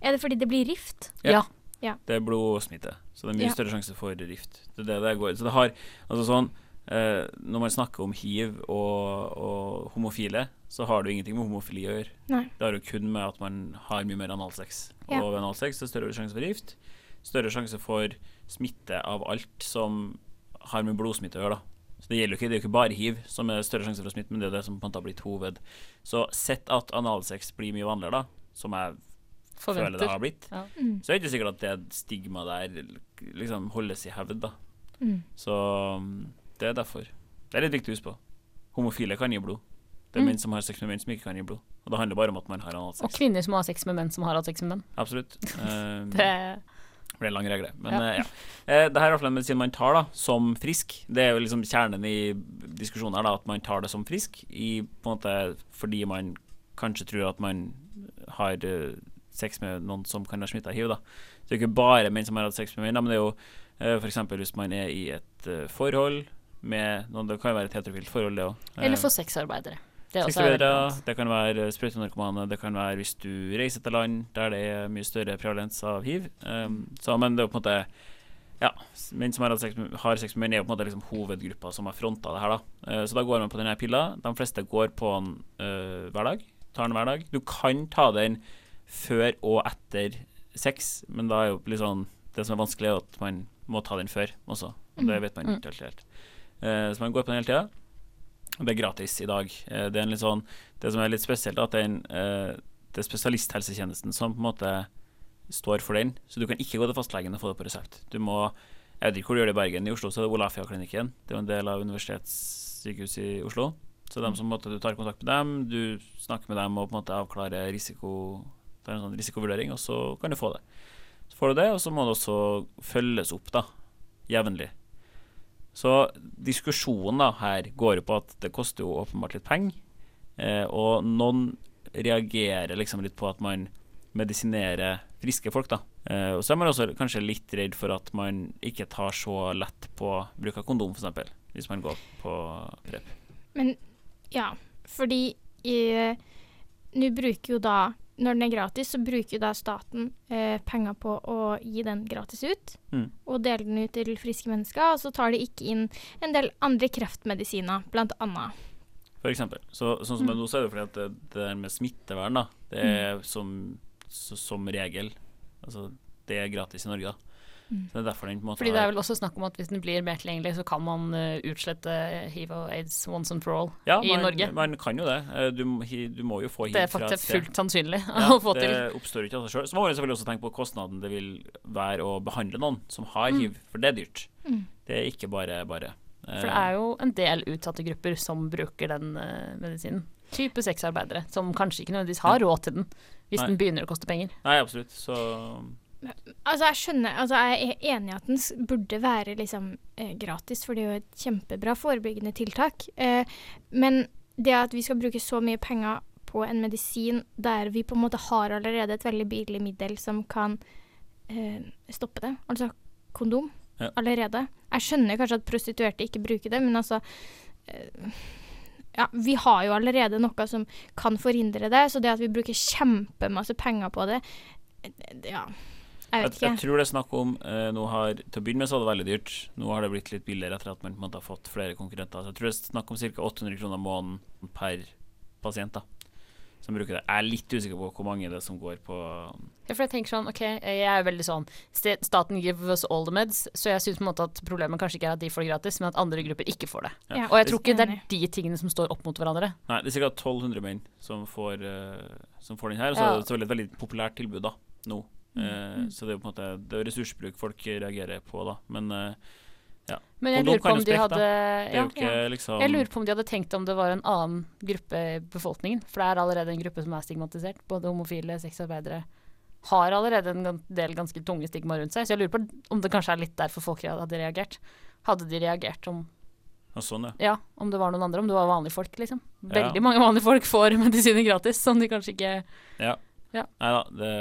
Er det fordi det blir rift? Ja. Ja. Det er blodsmitte, så det er mye Ja. større sjanse for rift. Det er det det går Så det har Altså sånn eh, Når man snakker om hiv og, og homofile, så har det jo ingenting med homofili å gjøre. Nei. Det har jo kun med at man har mye mer analsex. Ja. Og ved analsex så er det større sjanse for gift. Større sjanse for smitte av alt som har med blodsmitte å gjøre, da. Så det gjelder jo ikke, det er jo ikke bare hiv som er større sjanse for å smitte, men det er det som på en måte har blitt hoved. Så sett at analsex blir mye vanligere, da, som jeg føler det har blitt, Ja. Mm. så er det ikke sikkert at det stigmaet der liksom holdes i hevd, da. Mm. Så um, det er derfor. Det er litt viktig å huske på. Homofile kan gi blod. Det er Mm. menn som har sex med menn som ikke kan gi blod. Og det handler bare om at man har hatt sex. Og kvinner som har sex med menn som har hatt sex med menn. Absolutt. Um, Det ble en lang regle. Men Ja. Uh, ja. Uh, det her er iallfall en medisin man tar da, som frisk. Det er jo liksom kjernen i diskusjonen her, da, at man tar det som frisk i, måte, fordi man kanskje tror at man har uh, sex med noen som kan ha smitta hiv. da. Så det er ikke bare menn som har hatt sex med menn, da, men det er jo uh, f.eks. hvis man er i et forhold med noen Det kan jo være et heterofilt forhold, det òg. Eller for sexarbeidere. Det det kan være sprøytenarkomane, det kan være hvis du reiser til land der det er mye større prevalens av hiv. Um, så, men det er jo på en måte Ja, menn som har, sex har sex med menn, er jo på en måte liksom hovedgruppa som har fronta det her, da. Uh, så da går man på denne pilla. De fleste går på den uh, hver dag. Tar den hver dag. Du kan ta den før og etter sex, men da er jo litt sånn Det som er vanskelig, er at man må ta den før også. Og det vet man Mm. ikke helt. Eh, så man går på den hele tida. Det er gratis i dag. Eh, det er sånn Det som er litt spesielt, er at den, eh, det er spesialisthelsetjenesten som på en måte står for den. Så du kan ikke gå til fastlegen og få det på resept. Du må Jeg vet ikke hvor du gjør det i Bergen. I Oslo så er det Olafia-klinikken. Det er jo en del av universitetssykehuset i Oslo. Så dem som, måte, du tar kontakt med dem, du snakker med dem og på en måte avklarer risiko Det er en sånn risikovurdering, og så kan du få det. Så får du det, og så må det også følges opp da, jevnlig. Så diskusjonen da her går jo på at det koster jo åpenbart litt penger. Eh, og noen reagerer liksom litt på at man medisinerer friske folk, da. Eh, og så er man også kanskje litt redd for at man ikke tar så lett på bruk av kondom, f.eks. Hvis man går på prep. Men ja, fordi eh, nå bruker jo da Når den er gratis, så bruker da staten eh, penger på å gi den gratis ut. Mm. Og dele den ut til friske mennesker. Og så tar de ikke inn en del andre kreftmedisiner, annet. For eksempel. Så, sånn som er nå, så er det fordi at det, det der med smittevern, da, det er som, så, som regel Altså, det er gratis i Norge, da. Mm. Så det er derfor den på en måte Fordi det er vel også snakk om at hvis den blir mer tilgjengelig, så kan man eh, utslette hiv og aids once and for all ja, i man, Norge. Man kan jo det. Eh, Du, du må jo få hiv Det er faktisk fullt sannsynlig Ja, å få det til. oppstår ikke av seg sjøl. Så må man selvfølgelig også tenke på kostnaden det vil være å behandle noen som har Mm. hiv, for det er dyrt. Mm. Det er ikke bare bare. Eh, For det er jo en del utsatte grupper som bruker den uh, medisinen. Type sexarbeidere, som kanskje ikke nødvendigvis har råd til den, hvis Nei. den begynner å koste penger. Nei, absolutt. Så Altså, jeg skjønner Altså, jeg er enig i at den burde være liksom eh, gratis, for det er jo et kjempebra forebyggende tiltak. Eh, men det at vi skal bruke så mye penger på en medisin der vi på en måte har allerede et veldig billig middel som kan eh, stoppe det, altså kondom, Ja. allerede. Jeg skjønner kanskje at prostituerte ikke bruker det, men altså eh, ja, vi har jo allerede noe som kan forhindre det, så det at vi bruker kjempemasse penger på det, eh, ja, jeg jeg, vet ikke. jeg tror det er snakk om uh, nå har, Til å begynne med så var det veldig dyrt. Nå har det blitt litt billigere etter at man på en måte har fått flere konkurrenter. Så jeg tror det er snakk om ca. 800 kroner måneden per pasient da, som bruker det. Jeg er litt usikker på hvor mange det er som går på Ja, for jeg tenker sånn, ok, jeg er veldig sånn Staten give us all the meds, så jeg syns på en måte at problemet kanskje ikke er at de får det gratis, men at andre grupper ikke får det. Ja. Og jeg tror ikke det er de tingene som står opp mot hverandre. Nei, det er ca. 1200 menn som får, uh, som får den her. Og så Ja. er det et veldig populært tilbud da, nå. Eh, Så det er jo på en måte Det er ressursbruk folk reagerer på, da. Men ja. Men jeg lurer på om de hadde ja, ikke, ja, liksom Jeg lurer på om de hadde tenkt om det var en annen gruppe i befolkningen. For det er allerede en gruppe som er stigmatisert. Både homofile, sexarbeidere har allerede en del ganske tunge stigma rundt seg. Så jeg lurer på om det kanskje er litt derfor folk hadde reagert. Hadde de reagert om, ja, Sånn, ja. om det var noen andre, om det var vanlige folk, liksom. Veldig mange vanlige folk får medisiner gratis, som de kanskje ikke Ja. Ja. Nei da, det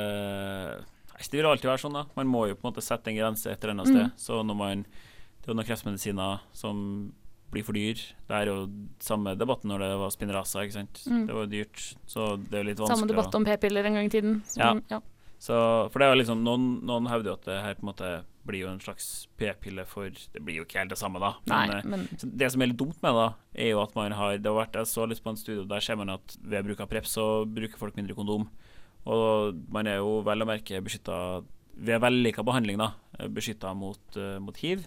Det vil alltid være sånn, da. Man må jo på en måte sette en grense et eller annet Mm. sted. Så når man Det er jo noen kreftmedisiner som blir for dyr. Det er jo samme debatten når det var Spinraza, ikke sant. Mm. Det var jo dyrt, så det er jo litt Samme debatt om p-piller en gang i tiden. Som, ja. så, For det er jo liksom Noen, noen hevder jo at det her på en måte blir jo en slags p-pille for Det blir jo ikke helt det samme, da. Men, Nei, men det som er litt dumt med det, er jo at man har Det har vært, Jeg så litt på en studie, der ser man at ved bruk av Prep så bruker folk mindre kondom. Og man er jo vel å merke beskytta ved vellykka behandling, da, beskytta mot, eh, mot hiv.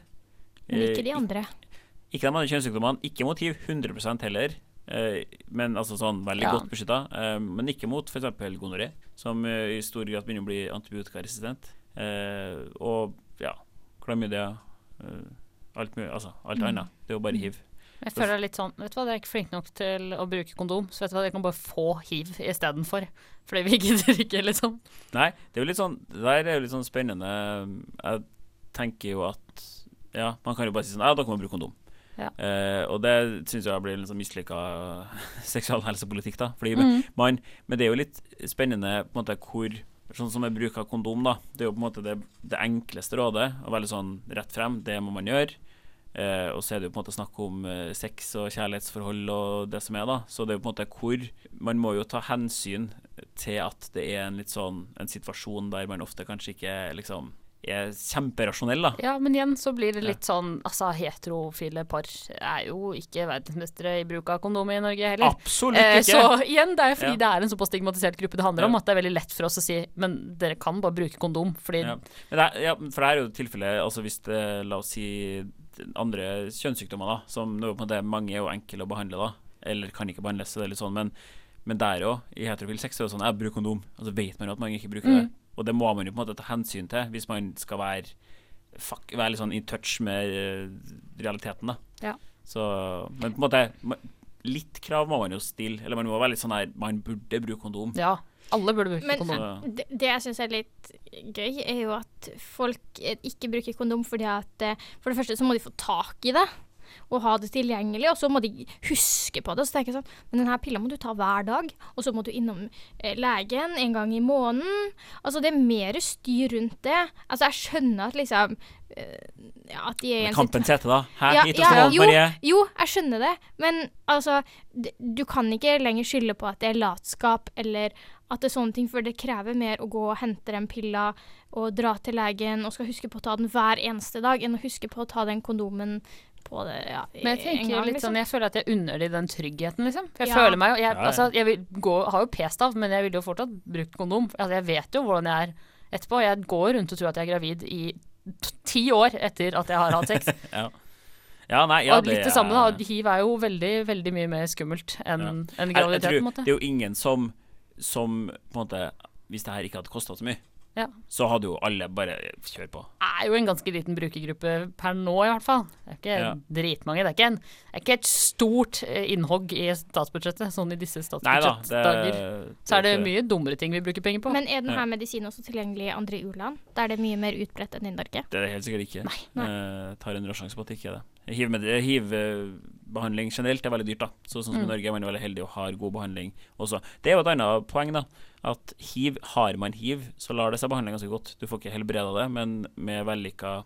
Men ikke de Eh, andre. Ikke de andre kjønnssykdommene. Ikke mot hiv 100% heller. Eh, men altså sånn veldig Ja. godt beskytta. Men ikke mot f.eks. gonoré, som i stor grad begynner å bli antibiotikaresistent. Og ja, klamydia. alt mulig. Altså alt Mm. annet. Det er jo bare hiv. Jeg føler det er litt sånn Vet du hva, dere er ikke flinke nok til å bruke kondom, så vet du hva, dere kan bare få hiv istedenfor. Fordi vi gidder ikke, liksom. Nei, det er jo litt sånn der er jo litt sånn spennende. Jeg tenker jo at Ja, man kan jo bare si sånn Ja, dere må bruke kondom. Ja. Eh, og det syns jeg blir litt sånn mislykka seksualhelsepolitikk, da. Fordi Mm. man Men det er jo litt spennende på en måte hvor Sånn som med bruk av kondom, da. Det er jo på en måte det, det enkleste rådet, og veldig sånn rett frem. Det må man gjøre. Eh, og så er det jo på en måte snakk om eh, sex og kjærlighetsforhold og det som er, da. Så det er jo på en måte hvor Man må jo ta hensyn til at det er en litt sånn en situasjon der man ofte kanskje ikke liksom er kjemperasjonell, da. Ja, men igjen så blir det litt sånn Altså, heterofile par er jo ikke verdensmestere i bruk av kondom i Norge heller. Absolutt Eh, ikke! så igjen, det er fordi Ja. det er en såpass stigmatisert gruppe det handler om, at det er veldig lett for oss å si Men dere kan bare bruke kondom, fordi Ja. Men det er, ja, for det er jo tilfellet altså hvis det, La oss si andre kjønnssykdommer, da, som nå måte mange er jo enkle å behandle, da, eller kan ikke behandles, så det er litt sånn, men, men der òg, i heterofil sex, er det sånn Jeg bruker kondom, og så vet man jo at mange ikke bruker det. Mm. Og det må man jo på en måte ta hensyn til hvis man skal være fuck, være litt sånn in touch med eh, realiteten, da. Ja. Så, men på en måte Litt krav må man jo stille. Eller man må være litt sånn her Man burde bruke kondom. Ja, alle burde bruke Men kondom. Det, det jeg syns er litt gøy, er jo at folk eh, ikke bruker kondom fordi at eh, For det første så må de få tak i det. Og ha det tilgjengelig, og så må de huske på det. Så tenker jeg sånn, Men denne pilla må du ta hver dag, og så må du innom eh, legen en gang i måneden. Altså Det er mer styr rundt det. Altså Jeg skjønner at liksom ja, At de er i en Kampens hete, da. Hæ? Ja, Hit og ja, jo, Marie. jo, jeg skjønner det, men altså d- Du kan ikke lenger skylde på at det er latskap eller at det er sånne ting, for det krever mer å gå og hente den pilla og dra til legen og skal huske på å ta den hver eneste dag, enn å huske på å ta den kondomen på det ja, Men jeg en tenker gang, litt liksom. sånn, jeg føler at jeg unner de den tryggheten, liksom. For jeg Ja. føler meg jo Jeg, altså, jeg vil gå, har jo p-stav, men jeg ville jo fortsatt brukt kondom. Altså, jeg vet jo hvordan jeg er etterpå. Jeg går rundt og tror at jeg er gravid i ti år etter at jeg har hatt sex. Ja. ja, nei, ja, og litt det samme, da. Hiv er jo veldig, veldig mye mer skummelt enn jeg graviditet, på en måte. Det er jo ingen som, som på en måte Hvis det her ikke hadde kosta så mye, Ja. så hadde jo alle bare kjørt på. Det er jo en ganske liten brukergruppe per nå, i hvert fall. Det er ikke Ja. dritmange. Det er ikke, en, det er ikke et stort eh, innhogg i statsbudsjettet, sånn i disse Nei da. Statsbudsjettdager. Så er det mye dummere ting vi bruker penger på. Men er denne Ja. medisinen også tilgjengelig i andre u-land, er det mye mer utbredt enn i Norge? Det er det helt sikkert ikke. Nei. Eh, tar en råsjanse på at det ikke er det. Hiv-behandling generelt er veldig dyrt, da. Så sånn som i Mm. Norge er man veldig heldig og har god behandling også. Det er jo et annet poeng, da. At hiv, har man hiv, så lar det seg behandle ganske godt. Du får ikke helbreda det, men med vellykka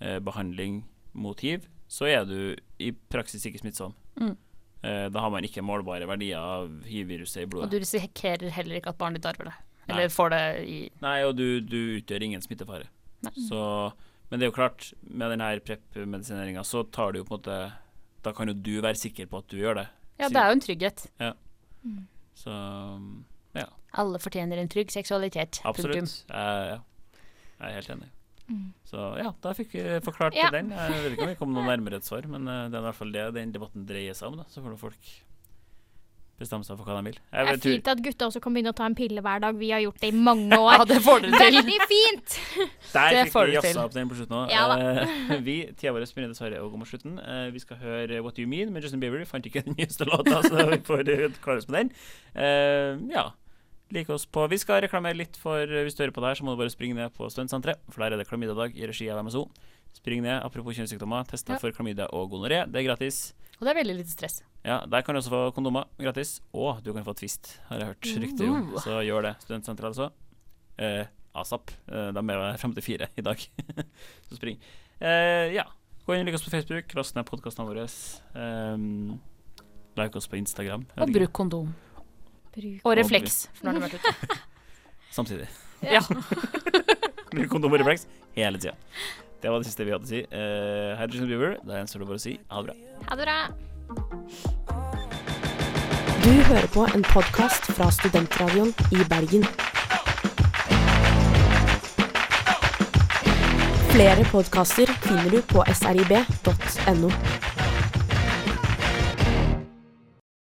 eh, behandling mot hiv, så er du i praksis ikke smittsom. Mm. Eh, da har man ikke målbare verdier av hiv-viruset i blodet. Og du risikerer heller ikke at barnet ditt arver det. Nei. Får det i Nei, og du, du utgjør ingen smittefare. Nei. Så, men det er jo klart, med denne PREP-medisineringa, så tar du jo på en måte Da kan jo du være sikker på at du gjør det. Ja, det er jo en trygghet. Så ja, Alle fortjener en trygg seksualitet. absolutt. Jeg, ja. jeg er helt enig. Mm. Så ja, da fikk vi forklart Ja. den. Jeg vet ikke om vi kom noe nærmere et svar, men eh, det er i hvert fall det den debatten dreier seg om. da Så får folk bestemme seg for hva de vil. Jeg Det er tror- fint at gutta også kan begynne å ta en pille hver dag. Vi har gjort det i mange år. Ja, det får dere til. Veldig fint! Der Det fikk får vi jazza opp den på slutten òg. Ja vi, tida vår begynner dessverre å gå mot slutten. Eh, vi skal høre What Do You Mean med Justin Bieber. Vi Fant ikke den nyeste låta, så vi får eh, klare oss med den. Eh, ja. Like oss på Vi skal reklamere litt for eh, Hvis du hører på det her, så må du bare springe ned på Stuntsenteret, for der er det klamydiadag i regi av MSO. Spring ned. Apropos kjønnssykdommer, test deg Ja. for klamydia og gonoré. Det er gratis. Og det er veldig lite stress. Ja, Der kan du også få kondomer gratis. Og du kan få Twist, har jeg hørt rykter om. Så gjør det. Studentsenteret, altså. Eh, ASAP. Eh, de er frem til fire i dag. så spring. Eh, ja. Gå inn og lik oss på Facebook. Last ned podkastene våre. Um, like oss på Instagram. Og bruk kondom. Bruk. Og refleks, for nå har det vært ute. Samtidig. Ja. Bruk kondom og refleks hele tida. Det var det siste vi hadde å si. Uh, er Justin Bieber. Da gjenstår det bare å si ha det bra. Ha det bra. Du hører på en podkast fra Studentradioen i Bergen. Flere podkaster finner du på srib.no.